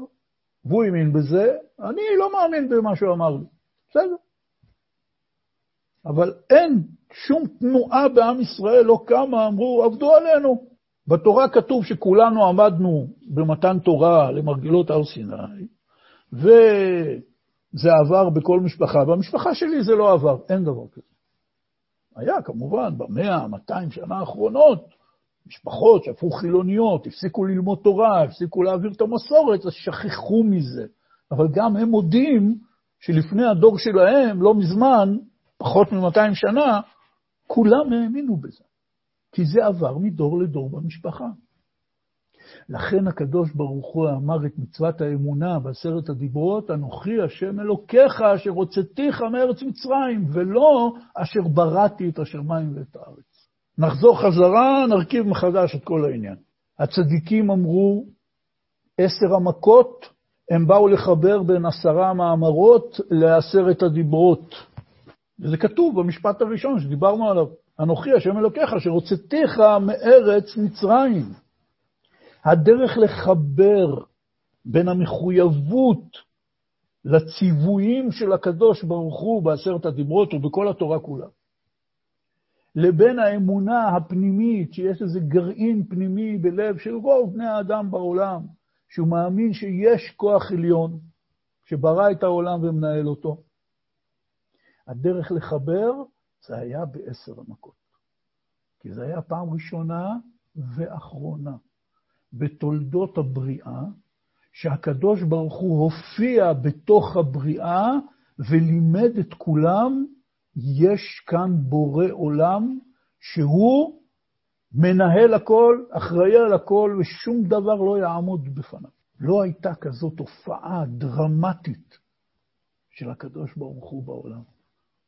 והוא האמין בזה, אני לא מאמין במה שהוא אמר לי. בסדר. אבל אין שום תנועה בעם ישראל לא קמה, אמרו, עבדו עלינו. בתורה כתוב שכולנו עמדנו במתן תורה למרגלות הר סיני, וזה עבר בכל משפחה. במשפחה שלי זה לא עבר, אין דבר כזה. היה כמובן במאה, 200 שנה האחרונות, משפחות שהפכו חילוניות, הפסיקו ללמוד תורה, הפסיקו להעביר את המסורת, אז שכחו מזה. אבל גם הם מודים שלפני הדור שלהם, לא מזמן, פחות מ-200 שנה, כולם האמינו בזה, כי זה עבר מדור לדור במשפחה. לכן הקדוש ברוך הוא אמר את מצוות האמונה בעשרת הדיברות, אנוכי השם אלוקיך אשר הוצאתיך מארץ מצרים, ולא אשר בראתי את השמיים ואת הארץ. נחזור חזרה, נרכיב מחדש את כל העניין. הצדיקים אמרו, עשר המכות, הם באו לחבר בין עשרה מאמרות לעשרת הדיברות. וזה כתוב במשפט הראשון שדיברנו עליו, אנוכי השם אלוקיך, אשר הוצאתיך מארץ מצרים. הדרך לחבר בין המחויבות לציוויים של הקדוש ברוך הוא בעשרת הדיברות ובכל התורה כולה, לבין האמונה הפנימית, שיש איזה גרעין פנימי בלב של רוב בני האדם בעולם, שהוא מאמין שיש כוח עליון שברא את העולם ומנהל אותו. הדרך לחבר זה היה בעשר המכות. כי זה היה פעם ראשונה ואחרונה בתולדות הבריאה, שהקדוש ברוך הוא הופיע בתוך הבריאה ולימד את כולם, יש כאן בורא עולם שהוא מנהל הכל, אחראי על הכל, ושום דבר לא יעמוד בפניו. לא הייתה כזאת תופעה דרמטית של הקדוש ברוך הוא בעולם.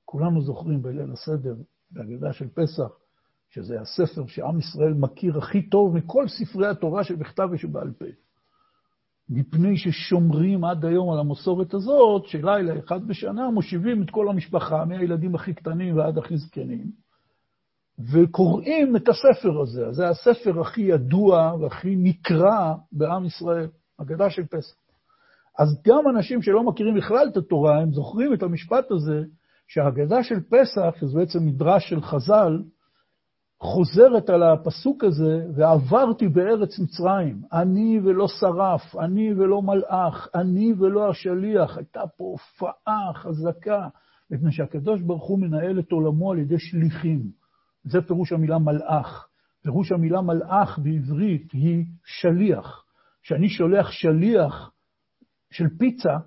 כולנו זוכרים בליל הסדר, בהגדה של פסח, שזה הספר שעם ישראל מכיר הכי טוב מכל ספרי התורה שבכתב ושבעל פה. מפני ששומרים עד היום על המסורת הזאת, שלילה אחד בשנה מושיבים את כל המשפחה, מהילדים הכי קטנים ועד הכי זקנים, וקוראים את הספר הזה. זה הספר הכי ידוע והכי נקרא בעם ישראל, אגדה של פסח. אז גם אנשים שלא מכירים בכלל את התורה, הם זוכרים את המשפט הזה, שההגדה של פסח, שזה בעצם מדרש של חז"ל, חוזרת על הפסוק הזה, ועברתי בארץ מצרים, אני ולא שרף, אני ולא מלאך, אני ולא השליח. הייתה פה הופעה חזקה, מפני שהקדוש ברוך הוא מנהל את עולמו על ידי שליחים. זה פירוש המילה מלאך. פירוש המילה מלאך בעברית היא שליח. כשאני שולח שליח של פיצה,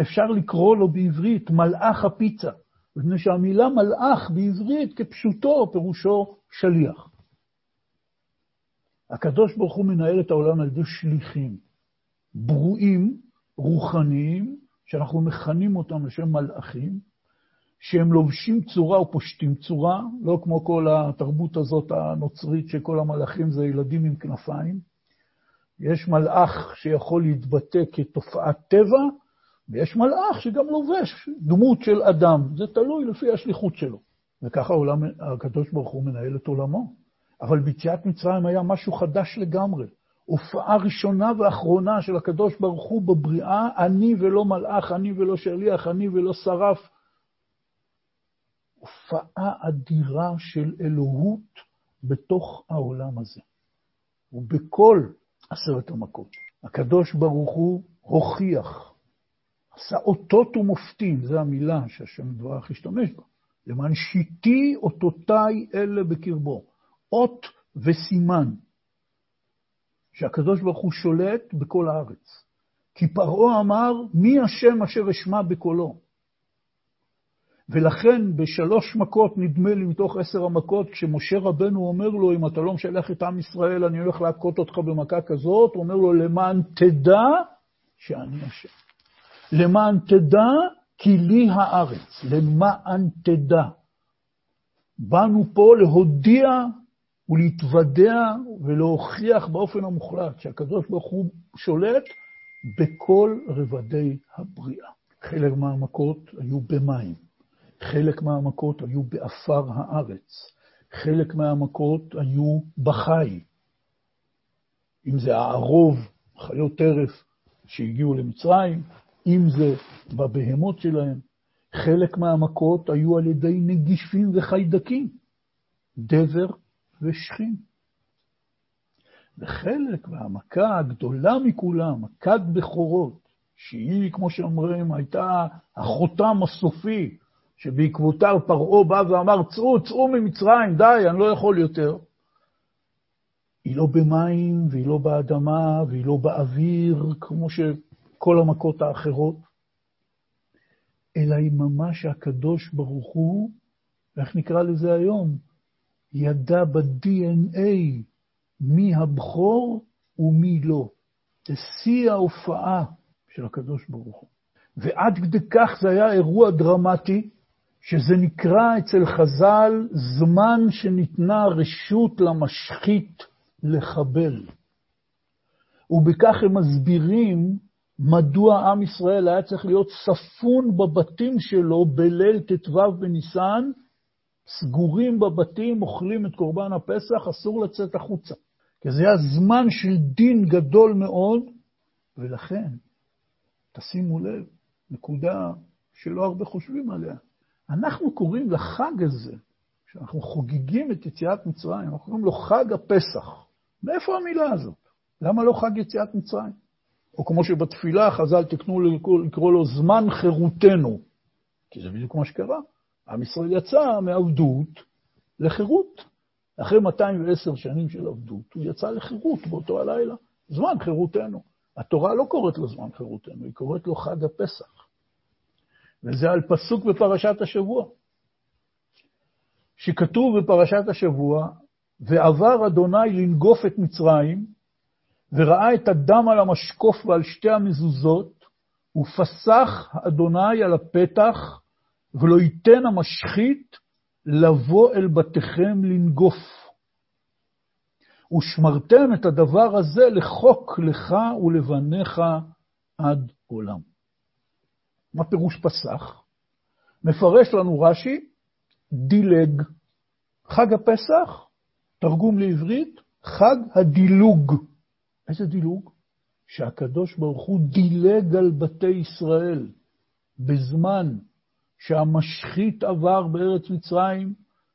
אפשר לקרוא לו בעברית מלאך הפיצה. מפני שהמילה מלאך בעברית כפשוטו פירושו שליח. הקדוש ברוך הוא מנהל את העולם על ידי שליחים, ברואים, רוחניים, שאנחנו מכנים אותם לשם מלאכים, שהם לובשים צורה ופושטים צורה, לא כמו כל התרבות הזאת הנוצרית שכל המלאכים זה ילדים עם כנפיים. יש מלאך שיכול להתבטא כתופעת טבע, ויש מלאך שגם לובש דמות של אדם. זה תלוי לפי השליחות שלו. וככה העולם, הקדוש ברוך הוא מנהל את עולמו. אבל ביציאת מצרים היה משהו חדש לגמרי. הופעה ראשונה ואחרונה של הקדוש ברוך הוא בבריאה, אני ולא מלאך, אני ולא שליח, אני ולא שרף. הופעה אדירה של אלוהות בתוך העולם הזה. ובכל עשרת המכות. הקדוש ברוך הוא הוכיח, עשה אותות ומופתים, זו המילה שהשם דברך השתמש בה. למען שיתי אותותיי אלה בקרבו, אות וסימן, שהקדוש ברוך הוא שולט בכל הארץ. כי פרעה אמר, מי השם אשר אשמע בקולו? ולכן בשלוש מכות, נדמה לי, מתוך עשר המכות, כשמשה רבנו אומר לו, אם אתה לא משלח את עם ישראל, אני הולך להכות אותך במכה כזאת, הוא אומר לו, למען תדע שאני השם. למען תדע כי לי הארץ, למען תדע. באנו פה להודיע ולהתוודע ולהוכיח באופן המוחלט שהקדוש ברוך הוא שולט בכל רבדי הבריאה. חלק מהמכות היו במים, חלק מהמכות היו באפר הארץ, חלק מהמכות היו בחי. אם זה הערוב, חיות טרף שהגיעו למצרים, אם זה בבהמות שלהם. חלק מהמכות היו על ידי נגיפים וחיידקים, דבר ושכין. וחלק מהמכה הגדולה מכולם, מכת בכורות, שהיא, כמו שאומרים, הייתה החותם הסופי, שבעקבותיו פרעה בא ואמר, צאו, צאו ממצרים, די, אני לא יכול יותר. היא לא במים, והיא לא באדמה, והיא לא באוויר, כמו ש... כל המכות האחרות, אלא היא ממש הקדוש ברוך הוא, איך נקרא לזה היום? ידע ב-DNA מי הבכור ומי לא. זה שיא ההופעה של הקדוש ברוך הוא. ועד כדי כך זה היה אירוע דרמטי, שזה נקרא אצל חז"ל זמן שניתנה רשות למשחית לחבל. ובכך הם מסבירים מדוע עם ישראל היה צריך להיות ספון בבתים שלו בליל ט"ו בניסן, סגורים בבתים, אוכלים את קורבן הפסח, אסור לצאת החוצה. כי זה היה זמן של דין גדול מאוד, ולכן, תשימו לב, נקודה שלא הרבה חושבים עליה. אנחנו קוראים לחג הזה, שאנחנו חוגגים את יציאת מצרים, אנחנו קוראים לו חג הפסח. מאיפה המילה הזאת? למה לא חג יציאת מצרים? או כמו שבתפילה חז"ל תקנו לקרוא, לו זמן חירותנו, כי זה בדיוק מה שקרה. עם ישראל יצא מעבדות לחירות. אחרי 210 שנים של עבדות, הוא יצא לחירות באותו הלילה. זמן חירותנו. התורה לא קוראת לו זמן חירותנו, היא קוראת לו חג הפסח. וזה על פסוק בפרשת השבוע, שכתוב בפרשת השבוע, ועבר אדוני לנגוף את מצרים, וראה את הדם על המשקוף ועל שתי המזוזות, ופסח אדוני על הפתח, ולא ייתן המשחית לבוא אל בתיכם לנגוף. ושמרתם את הדבר הזה לחוק לך ולבניך עד עולם. מה פירוש פסח? מפרש לנו רש"י, דילג. חג הפסח, תרגום לעברית, חג הדילוג. איזה דילוג? שהקדוש ברוך הוא דילג על בתי ישראל בזמן שהמשחית עבר בארץ מצרים,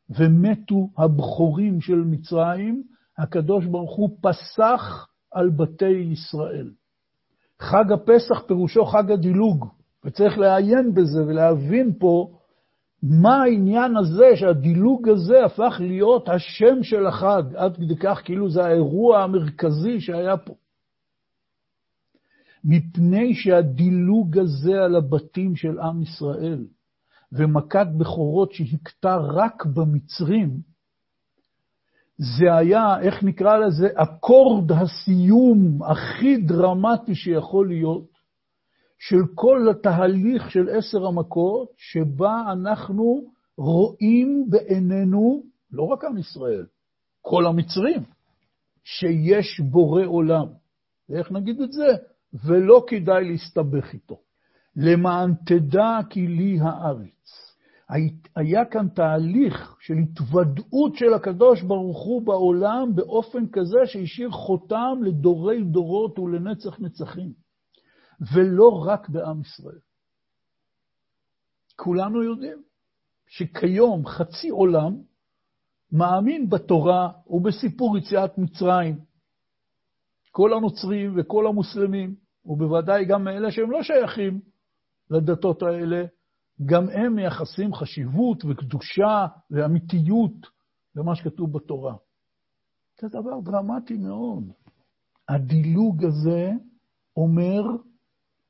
ומתו הבכורים של מצרים, הקדוש ברוך הוא פסח על בתי ישראל. חג הפסח פירושו חג הדילוג, וצריך לעיין בזה ולהבין פה מה העניין הזה שהדילוג הזה הפך להיות השם של החג, עד כדי כך כאילו זה האירוע המרכזי שהיה פה. מפני שהדילוג הזה על הבתים של עם ישראל, ומכת בכורות שהכתה רק במצרים, זה היה, איך נקרא לזה, אקורד הסיום הכי דרמטי שיכול להיות, של כל התהליך של עשר המכות, שבה אנחנו רואים בעינינו, לא רק עם ישראל, כל המצרים, שיש בורא עולם. ואיך נגיד את זה? ולא כדאי להסתבך איתו. למען תדע כי לי הארץ. היה כאן תהליך של התוודעות של הקדוש ברוך הוא בעולם באופן כזה שהשאיר חותם לדורי דורות ולנצח נצחים, ולא רק בעם ישראל. כולנו יודעים שכיום חצי עולם מאמין בתורה ובסיפור יציאת מצרים. כל הנוצרים וכל המוסלמים, ובוודאי גם אלה שהם לא שייכים לדתות האלה, גם הם מייחסים חשיבות וקדושה ואמיתיות למה שכתוב בתורה. זה דבר דרמטי מאוד. הדילוג הזה אומר,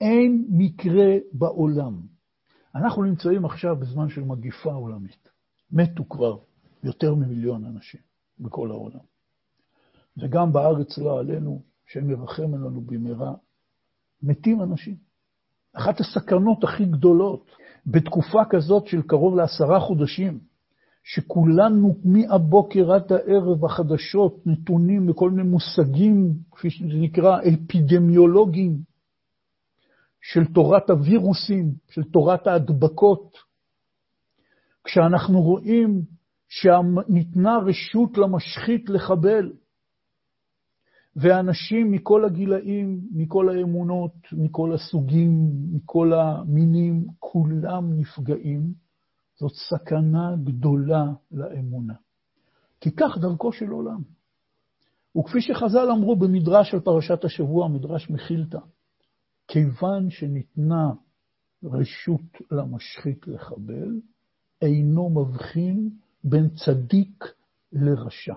אין מקרה בעולם. אנחנו נמצאים עכשיו בזמן של מגיפה עולמית. מתו כבר יותר ממיליון אנשים בכל העולם. וגם בארץ לא עלינו, שהם ירחם עלינו במהרה, מתים אנשים. אחת הסכנות הכי גדולות בתקופה כזאת של קרוב לעשרה חודשים, שכולנו מהבוקר עד הערב החדשות נתונים בכל מיני מושגים, כפי שזה נקרא, אפידמיולוגיים, של תורת הווירוסים, של תורת ההדבקות, כשאנחנו רואים שניתנה רשות למשחית לחבל, ואנשים מכל הגילאים, מכל האמונות, מכל הסוגים, מכל המינים, כולם נפגעים. זאת סכנה גדולה לאמונה. כי כך דרכו של עולם. וכפי שחז"ל אמרו במדרש של פרשת השבוע, מדרש מחילתא, כיוון שניתנה רשות למשחית לחבל, אינו מבחין בין צדיק לרשע.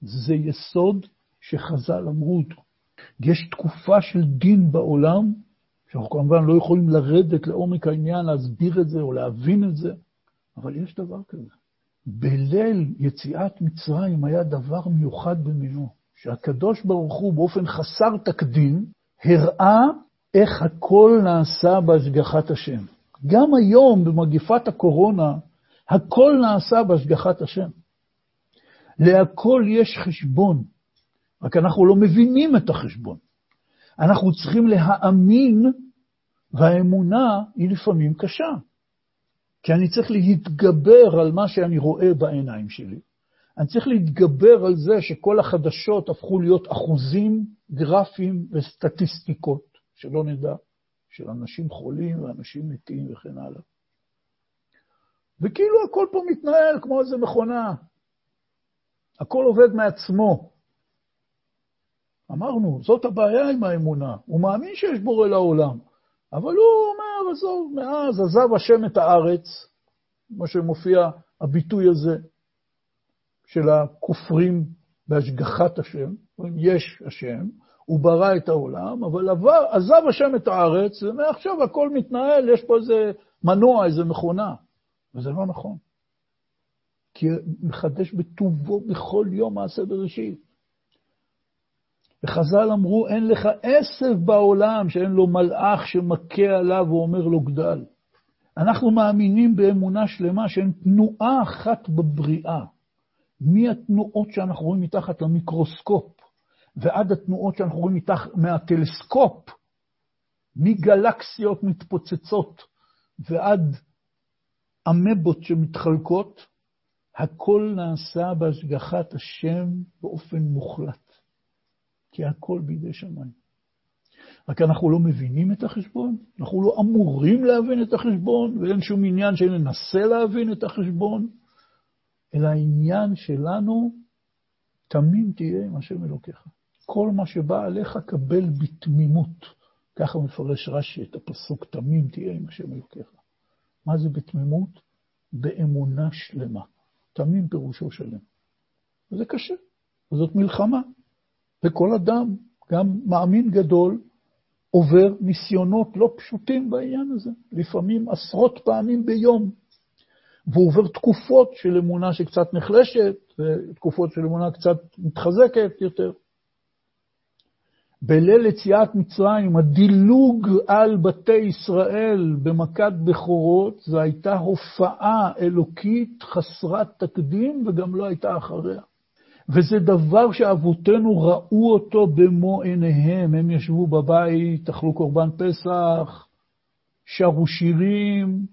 זה יסוד שחז"ל אמרו אותו. יש תקופה של דין בעולם, שאנחנו כמובן לא יכולים לרדת לעומק העניין, להסביר את זה או להבין את זה, אבל יש דבר כזה. בליל יציאת מצרים היה דבר מיוחד במינו, שהקדוש ברוך הוא באופן חסר תקדים הראה איך הכל נעשה בהשגחת השם. גם היום, במגפת הקורונה, הכל נעשה בהשגחת השם. להכל יש חשבון. רק אנחנו לא מבינים את החשבון. אנחנו צריכים להאמין, והאמונה היא לפעמים קשה. כי אני צריך להתגבר על מה שאני רואה בעיניים שלי. אני צריך להתגבר על זה שכל החדשות הפכו להיות אחוזים, גרפים וסטטיסטיקות, שלא נדע, של אנשים חולים ואנשים מתים וכן הלאה. וכאילו הכל פה מתנהל כמו איזה מכונה. הכל עובד מעצמו. אמרנו, זאת הבעיה עם האמונה. הוא מאמין שיש בורא לעולם, אבל הוא אומר, עזוב, מאז עזב השם את הארץ, כמו שמופיע הביטוי הזה של הכופרים בהשגחת השם, יש השם, הוא ברא את העולם, אבל עבר, עזב השם את הארץ, ומעכשיו הכל מתנהל, יש פה איזה מנוע, איזה מכונה. וזה לא נכון. כי מחדש בטובו בכל יום מעשה בראשית. וחז"ל אמרו, אין לך עשב בעולם שאין לו מלאך שמכה עליו ואומר לו גדל. אנחנו מאמינים באמונה שלמה שאין תנועה אחת בבריאה. מהתנועות שאנחנו רואים מתחת למיקרוסקופ ועד התנועות שאנחנו רואים מתחת, מהטלסקופ, מגלקסיות מתפוצצות ועד אמבות שמתחלקות, הכל נעשה בהשגחת השם באופן מוחלט. כי הכל בידי שמיים. רק אנחנו לא מבינים את החשבון, אנחנו לא אמורים להבין את החשבון, ואין שום עניין שננסה להבין את החשבון, אלא העניין שלנו, תמים תהיה עם השם אלוקיך. כל מה שבא עליך, קבל בתמימות. ככה מפרש רש"י את הפסוק, תמים תהיה עם השם אלוקיך. מה זה בתמימות? באמונה שלמה. תמים פירושו שלם. וזה קשה, וזאת מלחמה. וכל אדם, גם מאמין גדול, עובר ניסיונות לא פשוטים בעניין הזה, לפעמים עשרות פעמים ביום. והוא עובר תקופות של אמונה שקצת נחלשת, ותקופות של אמונה קצת מתחזקת יותר. בליל יציאת מצרים, הדילוג על בתי ישראל במכת בכורות, זו הייתה הופעה אלוקית חסרת תקדים וגם לא הייתה אחריה. וזה דבר שאבותינו ראו אותו במו עיניהם. הם ישבו בבית, אכלו קורבן פסח, שרו שירים,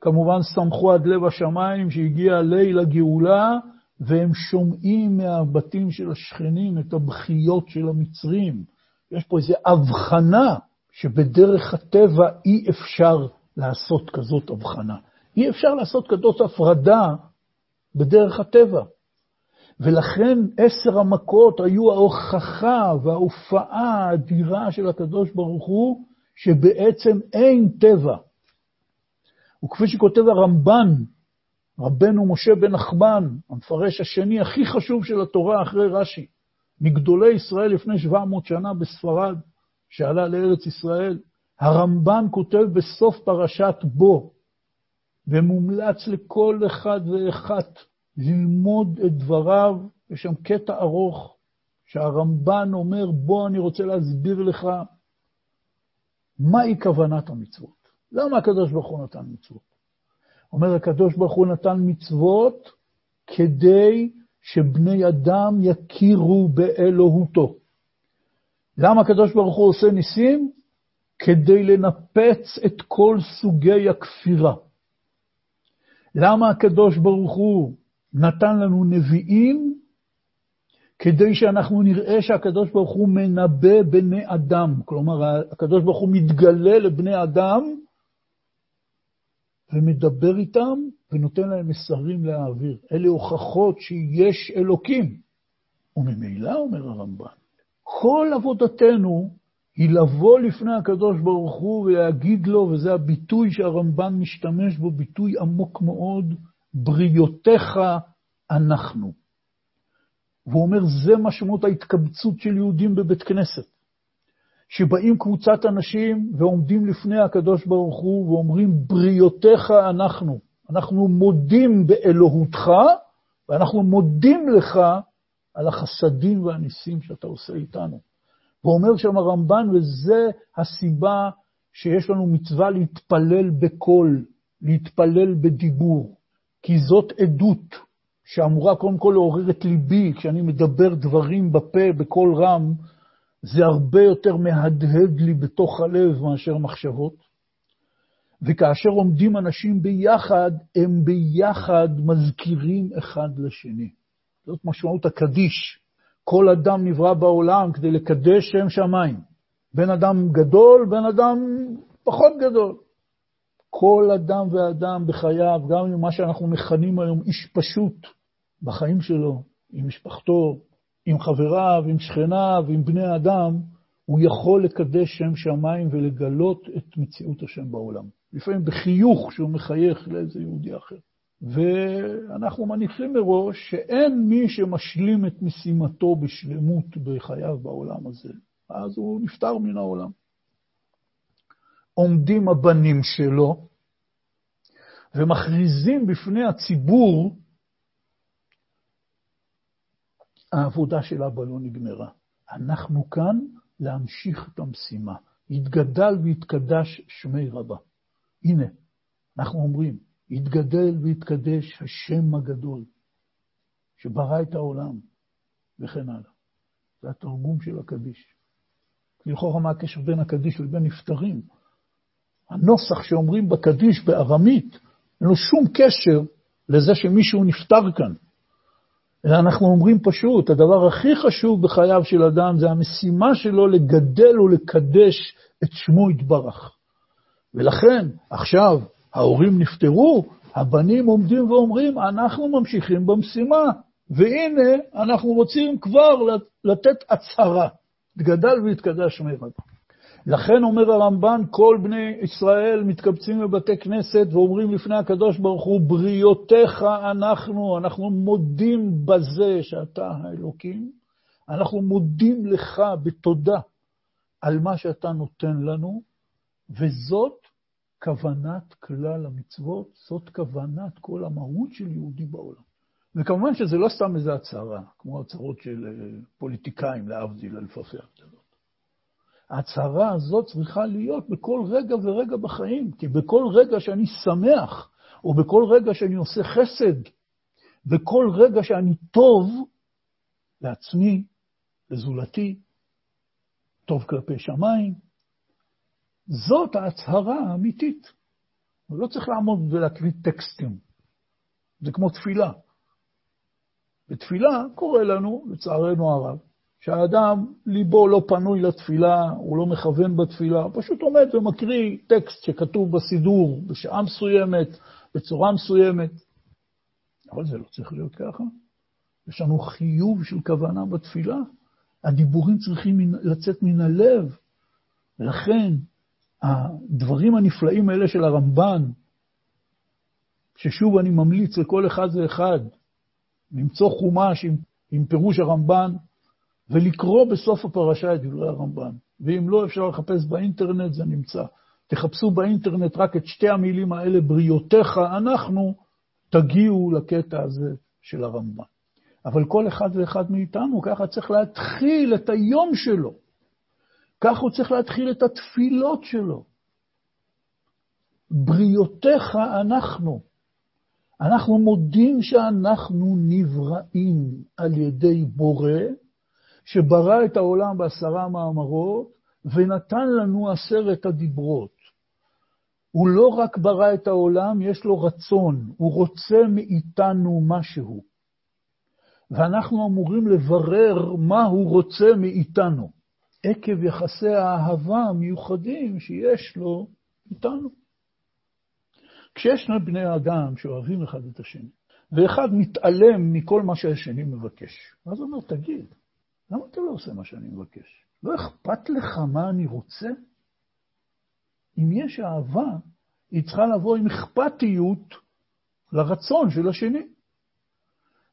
כמובן סמכו עד לב השמיים שהגיע ליל הגאולה, והם שומעים מהבתים של השכנים את הבכיות של המצרים. יש פה איזו הבחנה שבדרך הטבע אי אפשר לעשות כזאת הבחנה. אי אפשר לעשות כזאת הפרדה בדרך הטבע. ולכן עשר המכות היו ההוכחה וההופעה האדירה של הקדוש ברוך הוא, שבעצם אין טבע. וכפי שכותב הרמב"ן, רבנו משה בן נחמן, המפרש השני הכי חשוב של התורה אחרי רש"י, מגדולי ישראל לפני 700 שנה בספרד, שעלה לארץ ישראל, הרמב"ן כותב בסוף פרשת בו, ומומלץ לכל אחד ואחת ללמוד את דבריו, יש שם קטע ארוך שהרמב"ן אומר, בוא אני רוצה להסביר לך מהי כוונת המצוות. למה הקדוש ברוך הוא נתן מצוות? אומר הקדוש ברוך הוא נתן מצוות כדי שבני אדם יכירו באלוהותו. למה הקדוש ברוך הוא עושה ניסים? כדי לנפץ את כל סוגי הכפירה. למה הקדוש ברוך הוא נתן לנו נביאים? כדי שאנחנו נראה שהקדוש ברוך הוא מנבא בני אדם. כלומר, הקדוש ברוך הוא מתגלה לבני אדם ומדבר איתם ונותן להם מסרים להעביר. אלה הוכחות שיש אלוקים. וממילא, אומר הרמב"ן, כל עבודתנו היא לבוא לפני הקדוש ברוך הוא ולהגיד לו, וזה הביטוי שהרמב"ן משתמש בו, ביטוי עמוק מאוד, בריותיך אנחנו. והוא אומר, זה משמעות ההתקבצות של יהודים בבית כנסת. שבאים קבוצת אנשים ועומדים לפני הקדוש ברוך הוא ואומרים, בריותיך אנחנו. אנחנו מודים באלוהותך, ואנחנו מודים לך על החסדים והניסים שאתה עושה איתנו. ואומר שם הרמב"ן, וזה הסיבה שיש לנו מצווה להתפלל בקול, להתפלל בדיבור, כי זאת עדות שאמורה קודם כל לעורר את ליבי, כשאני מדבר דברים בפה בקול רם, זה הרבה יותר מהדהד לי בתוך הלב מאשר מחשבות. וכאשר עומדים אנשים ביחד, הם ביחד מזכירים אחד לשני. זאת משמעות הקדיש. כל אדם נברא בעולם כדי לקדש שם שמיים. בן אדם גדול, בן אדם פחות גדול. כל אדם ואדם בחייו, גם עם מה שאנחנו מכנים היום איש פשוט בחיים שלו, עם משפחתו, עם חבריו, עם שכניו, עם בני אדם, הוא יכול לקדש שם שמיים ולגלות את מציאות השם בעולם. לפעמים בחיוך שהוא מחייך לאיזה יהודי אחר. ואנחנו מניחים מראש שאין מי שמשלים את משימתו בשלמות בחייו בעולם הזה, אז הוא נפטר מן העולם. עומדים הבנים שלו ומכריזים בפני הציבור, העבודה של אבא לא נגמרה. אנחנו כאן להמשיך את המשימה. יתגדל ויתקדש שמי רבה. הנה, אנחנו אומרים, יתגדל ויתקדש השם הגדול, שברא את העולם, וכן הלאה. זה התרגום של הקדיש. לכאורה מה הקשר בין הקדיש לבין נפטרים? הנוסח שאומרים בקדיש בארמית, אין לו שום קשר לזה שמישהו נפטר כאן. אנחנו אומרים פשוט, הדבר הכי חשוב בחייו של אדם זה המשימה שלו לגדל ולקדש את שמו יתברך. ולכן, עכשיו ההורים נפטרו, הבנים עומדים ואומרים, אנחנו ממשיכים במשימה, והנה אנחנו רוצים כבר לתת הצהרה. גדל והתקדש שמי רבו. לכן אומר הרמב"ן, כל בני ישראל מתקבצים בבתי כנסת ואומרים לפני הקדוש ברוך הוא, בריותיך אנחנו, אנחנו מודים בזה שאתה האלוקים, אנחנו מודים לך בתודה על מה שאתה נותן לנו, וזאת כוונת כלל המצוות, זאת כוונת כל המהות של יהודי בעולם. וכמובן שזה לא סתם איזו הצהרה, כמו הצהרות של אה, פוליטיקאים, להבדיל אלפי הבדלות. ההצהרה הזאת צריכה להיות בכל רגע ורגע בחיים, כי בכל רגע שאני שמח, או בכל רגע שאני עושה חסד, בכל רגע שאני טוב לעצמי, לזולתי, טוב כלפי שמיים, זאת ההצהרה האמיתית. לא צריך לעמוד ולהקליט טקסטים. זה כמו תפילה. בתפילה קורה לנו, לצערנו הרב, שהאדם, ליבו לא פנוי לתפילה, הוא לא מכוון בתפילה, הוא פשוט עומד ומקריא טקסט שכתוב בסידור, בשעה מסוימת, בצורה מסוימת. אבל זה לא צריך להיות ככה. יש לנו חיוב של כוונה בתפילה. הדיבורים צריכים לצאת מן הלב. ולכן, הדברים הנפלאים האלה של הרמב"ן, ששוב אני ממליץ לכל אחד ואחד למצוא חומש עם, עם פירוש הרמב"ן, ולקרוא בסוף הפרשה את דברי הרמב"ן. ואם לא, אפשר לחפש באינטרנט, זה נמצא. תחפשו באינטרנט רק את שתי המילים האלה, בריאותיך אנחנו, תגיעו לקטע הזה של הרמב"ן. אבל כל אחד ואחד מאיתנו, ככה צריך להתחיל את היום שלו. ככה הוא צריך להתחיל את התפילות שלו. בריאותיך אנחנו. אנחנו מודים שאנחנו נבראים על ידי בורא, שברא את העולם בעשרה מאמרות, ונתן לנו עשרת הדיברות. הוא לא רק ברא את העולם, יש לו רצון, הוא רוצה מאיתנו משהו. ואנחנו אמורים לברר מה הוא רוצה מאיתנו, עקב יחסי האהבה המיוחדים שיש לו איתנו. כשיש שני בני אדם שאוהבים אחד את השני, ואחד מתעלם מכל מה שהשני מבקש, אז הוא אומר, תגיד, למה אתה לא עושה מה שאני מבקש? לא אכפת לך מה אני רוצה? אם יש אהבה, היא צריכה לבוא עם אכפתיות לרצון של השני.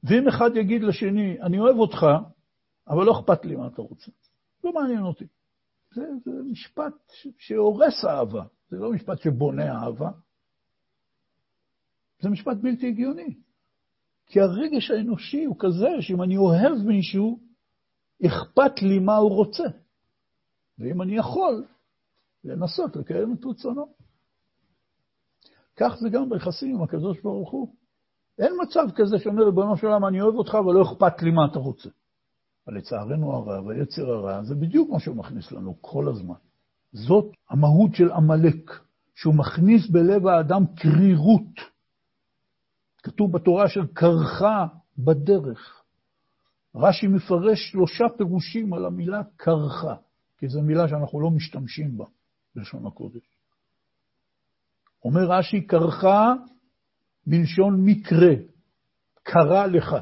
ואם אחד יגיד לשני, אני אוהב אותך, אבל לא אכפת לי מה אתה רוצה, לא מעניין אותי. זה, זה משפט שהורס אהבה, זה לא משפט שבונה אהבה, זה משפט בלתי הגיוני. כי הרגש האנושי הוא כזה שאם אני אוהב מישהו, אכפת לי מה הוא רוצה. ואם אני יכול, לנסות לקיים את רצונו. כך זה גם ביחסים עם הקדוש ברוך הוא. אין מצב כזה שאומר, ריבונו של עולם, אני אוהב אותך, אבל לא אכפת לי מה אתה רוצה. אבל לצערנו הרע והיצר הרע, זה בדיוק מה שהוא מכניס לנו כל הזמן. זאת המהות של עמלק, שהוא מכניס בלב האדם קרירות. כתוב בתורה של קרחה בדרך. רש"י מפרש שלושה פירושים על המילה קרחה, כי זו מילה שאנחנו לא משתמשים בה בלשון הקודש. אומר רש"י, קרחה מלשון מקרה, קרה לך.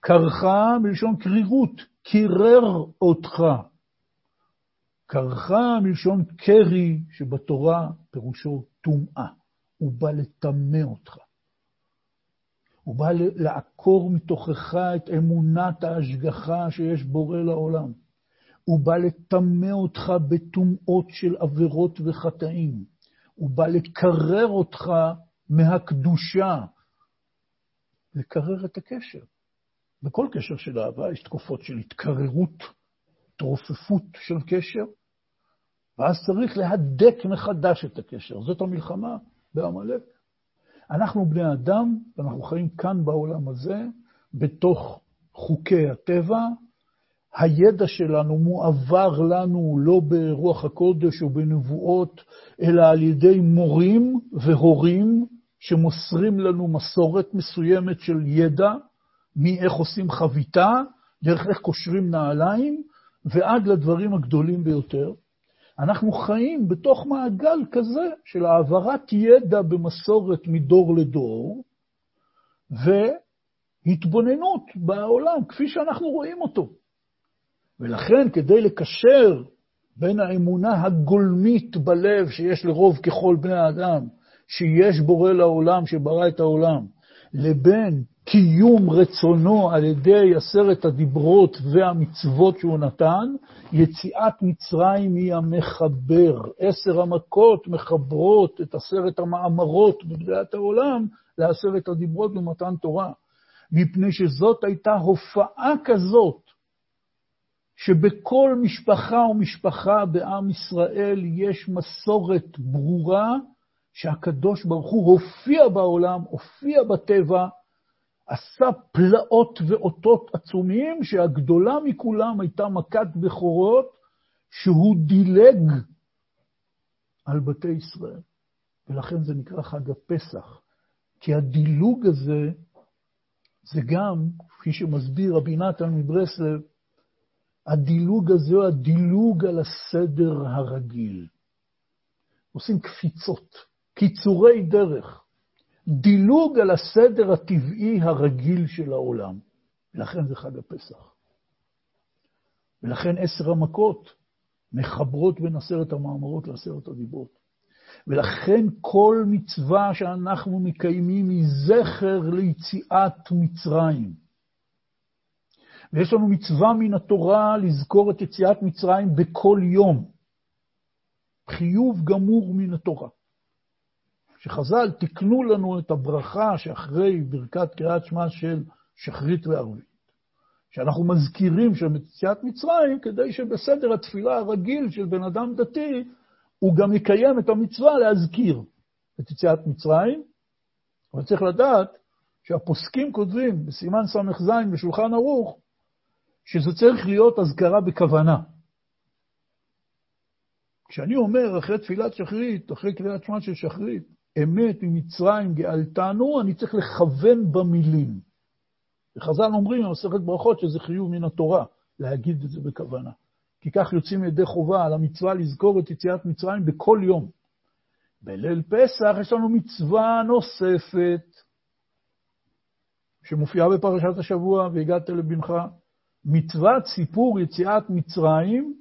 קרחה מלשון קרירות, קירר אותך. קרחה מלשון קרי, שבתורה פירושו טומאה. הוא בא לטמא אותך. הוא בא לעקור מתוכך את אמונת ההשגחה שיש בורא לעולם. הוא בא לטמא אותך בטומאות של עבירות וחטאים. הוא בא לקרר אותך מהקדושה, לקרר את הקשר. בכל קשר של אהבה יש תקופות של התקררות, תרופפות של קשר, ואז צריך להדק מחדש את הקשר. זאת המלחמה בעמלק. אנחנו בני אדם, ואנחנו חיים כאן בעולם הזה, בתוך חוקי הטבע. הידע שלנו מועבר לנו לא ברוח הקודש או בנבואות, אלא על ידי מורים והורים שמוסרים לנו מסורת מסוימת של ידע, מאיך עושים חביתה, דרך איך קושרים נעליים, ועד לדברים הגדולים ביותר. אנחנו חיים בתוך מעגל כזה של העברת ידע במסורת מדור לדור, והתבוננות בעולם כפי שאנחנו רואים אותו. ולכן, כדי לקשר בין האמונה הגולמית בלב שיש לרוב ככל בני האדם, שיש בורא לעולם, שברא את העולם, לבין קיום רצונו על ידי עשרת הדיברות והמצוות שהוא נתן, יציאת מצרים היא המחבר. עשר המכות מחברות את עשרת המאמרות בבריאת העולם לעשרת הדיברות במתן תורה. מפני שזאת הייתה הופעה כזאת, שבכל משפחה ומשפחה בעם ישראל יש מסורת ברורה שהקדוש ברוך הוא הופיע בעולם, הופיע בטבע, עשה פלאות ואותות עצומים, שהגדולה מכולם הייתה מכת בכורות, שהוא דילג על בתי ישראל. ולכן זה נקרא חג הפסח. כי הדילוג הזה, זה גם, כפי שמסביר רבי נתן מברסלב, הדילוג הזה הוא הדילוג על הסדר הרגיל. עושים קפיצות, קיצורי דרך. דילוג על הסדר הטבעי הרגיל של העולם. ולכן זה חג הפסח. ולכן עשר המכות מחברות בין עשרת המאמרות לעשרת הדיברות. ולכן כל מצווה שאנחנו מקיימים היא זכר ליציאת מצרים. ויש לנו מצווה מן התורה לזכור את יציאת מצרים בכל יום. חיוב גמור מן התורה. שחז"ל תיקנו לנו את הברכה שאחרי ברכת קריאת שמע של שחרית וערבית, שאנחנו מזכירים של יציאת מצרים, כדי שבסדר התפילה הרגיל של בן אדם דתי, הוא גם יקיים את המצווה להזכיר את יציאת מצרים, אבל צריך לדעת שהפוסקים כותבים בסימן ס"ז בשולחן ערוך, שזה צריך להיות אזכרה בכוונה. כשאני אומר אחרי תפילת שחרית, אחרי קריאת שמע של שחרית, אמת ממצרים גאלתנו, אני צריך לכוון במילים. וחז"ל אומרים במסכת ברכות שזה חיוב מן התורה, להגיד את זה בכוונה. כי כך יוצאים ידי חובה על המצווה לזכור את יציאת מצרים בכל יום. בליל פסח יש לנו מצווה נוספת, שמופיעה בפרשת השבוע, והגעת לבנך, מצוות סיפור יציאת מצרים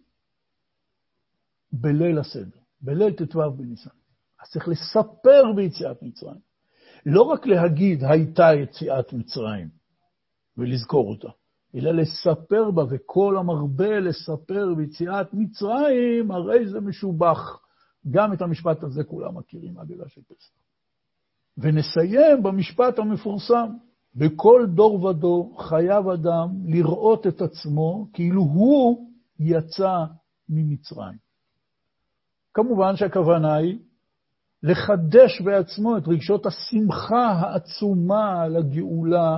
בליל הסדר, בליל ט"ו בניסן. אז צריך לספר ביציאת מצרים. לא רק להגיד, הייתה יציאת מצרים, ולזכור אותה, אלא לספר בה, וכל המרבה לספר ביציאת מצרים, הרי זה משובח. גם את המשפט הזה כולם מכירים, אגדה של פסח. ונסיים במשפט המפורסם, בכל דור ודור חייב אדם לראות את עצמו כאילו הוא יצא ממצרים. כמובן שהכוונה היא לחדש בעצמו את רגשות השמחה העצומה על הגאולה,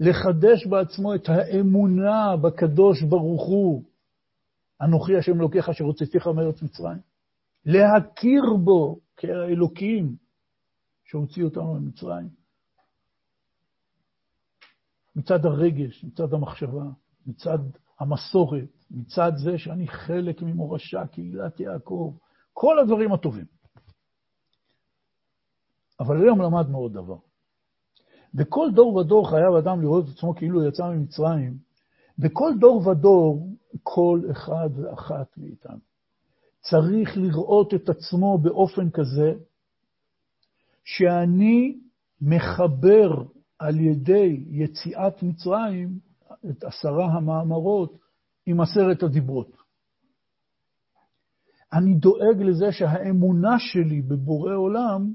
לחדש בעצמו את האמונה בקדוש ברוך הוא, אנוכי השם אלוקיך אשר הוצאתיך מארץ מצרים, להכיר בו כאלוקים שהוציא אותנו ממצרים. מצד הרגש, מצד המחשבה, מצד המסורת, מצד זה שאני חלק ממורשה, קהילת יעקב, כל הדברים הטובים. אבל היום למדנו עוד דבר. בכל דור ודור חייב אדם לראות את עצמו כאילו יצא ממצרים. בכל דור ודור, כל אחד ואחת מאיתנו צריך לראות את עצמו באופן כזה שאני מחבר על ידי יציאת מצרים את עשרה המאמרות עם עשרת הדיברות. אני דואג לזה שהאמונה שלי בבורא עולם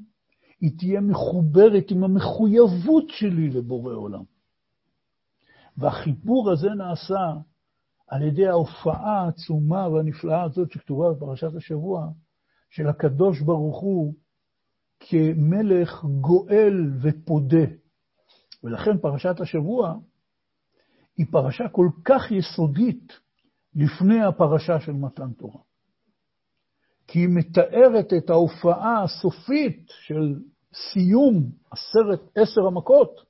היא תהיה מחוברת עם המחויבות שלי לבורא עולם. והחיבור הזה נעשה על ידי ההופעה העצומה והנפלאה הזאת שכתובה בפרשת השבוע, של הקדוש ברוך הוא כמלך גואל ופודה. ולכן פרשת השבוע היא פרשה כל כך יסודית לפני הפרשה של מתן תורה. כי היא מתארת את ההופעה הסופית של סיום עשרת, עשר המכות,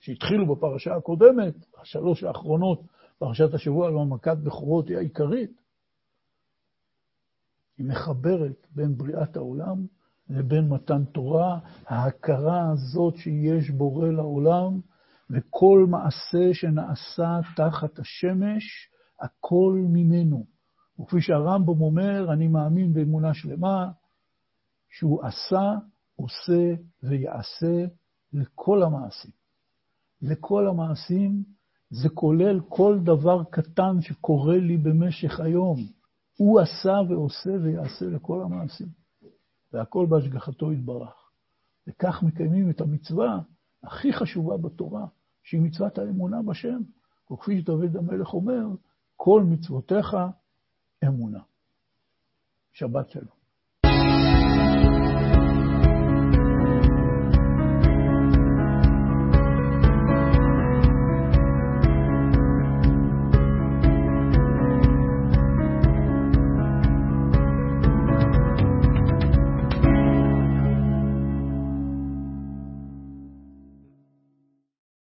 שהתחילו בפרשה הקודמת, השלוש האחרונות, פרשת השבוע, גם מכת בכורות היא העיקרית. היא מחברת בין בריאת העולם לבין מתן תורה, ההכרה הזאת שיש בורא לעולם, וכל מעשה שנעשה תחת השמש, הכל ממנו. וכפי שהרמב"ם אומר, אני מאמין באמונה שלמה, שהוא עשה, עושה ויעשה לכל המעשים. לכל המעשים זה כולל כל דבר קטן שקורה לי במשך היום. הוא עשה ועושה ויעשה לכל המעשים. והכל בהשגחתו יתברך. וכך מקיימים את המצווה הכי חשובה בתורה, שהיא מצוות האמונה בשם. וכפי שדוד המלך אומר, כל מצוותיך אמונה. שבת שלום.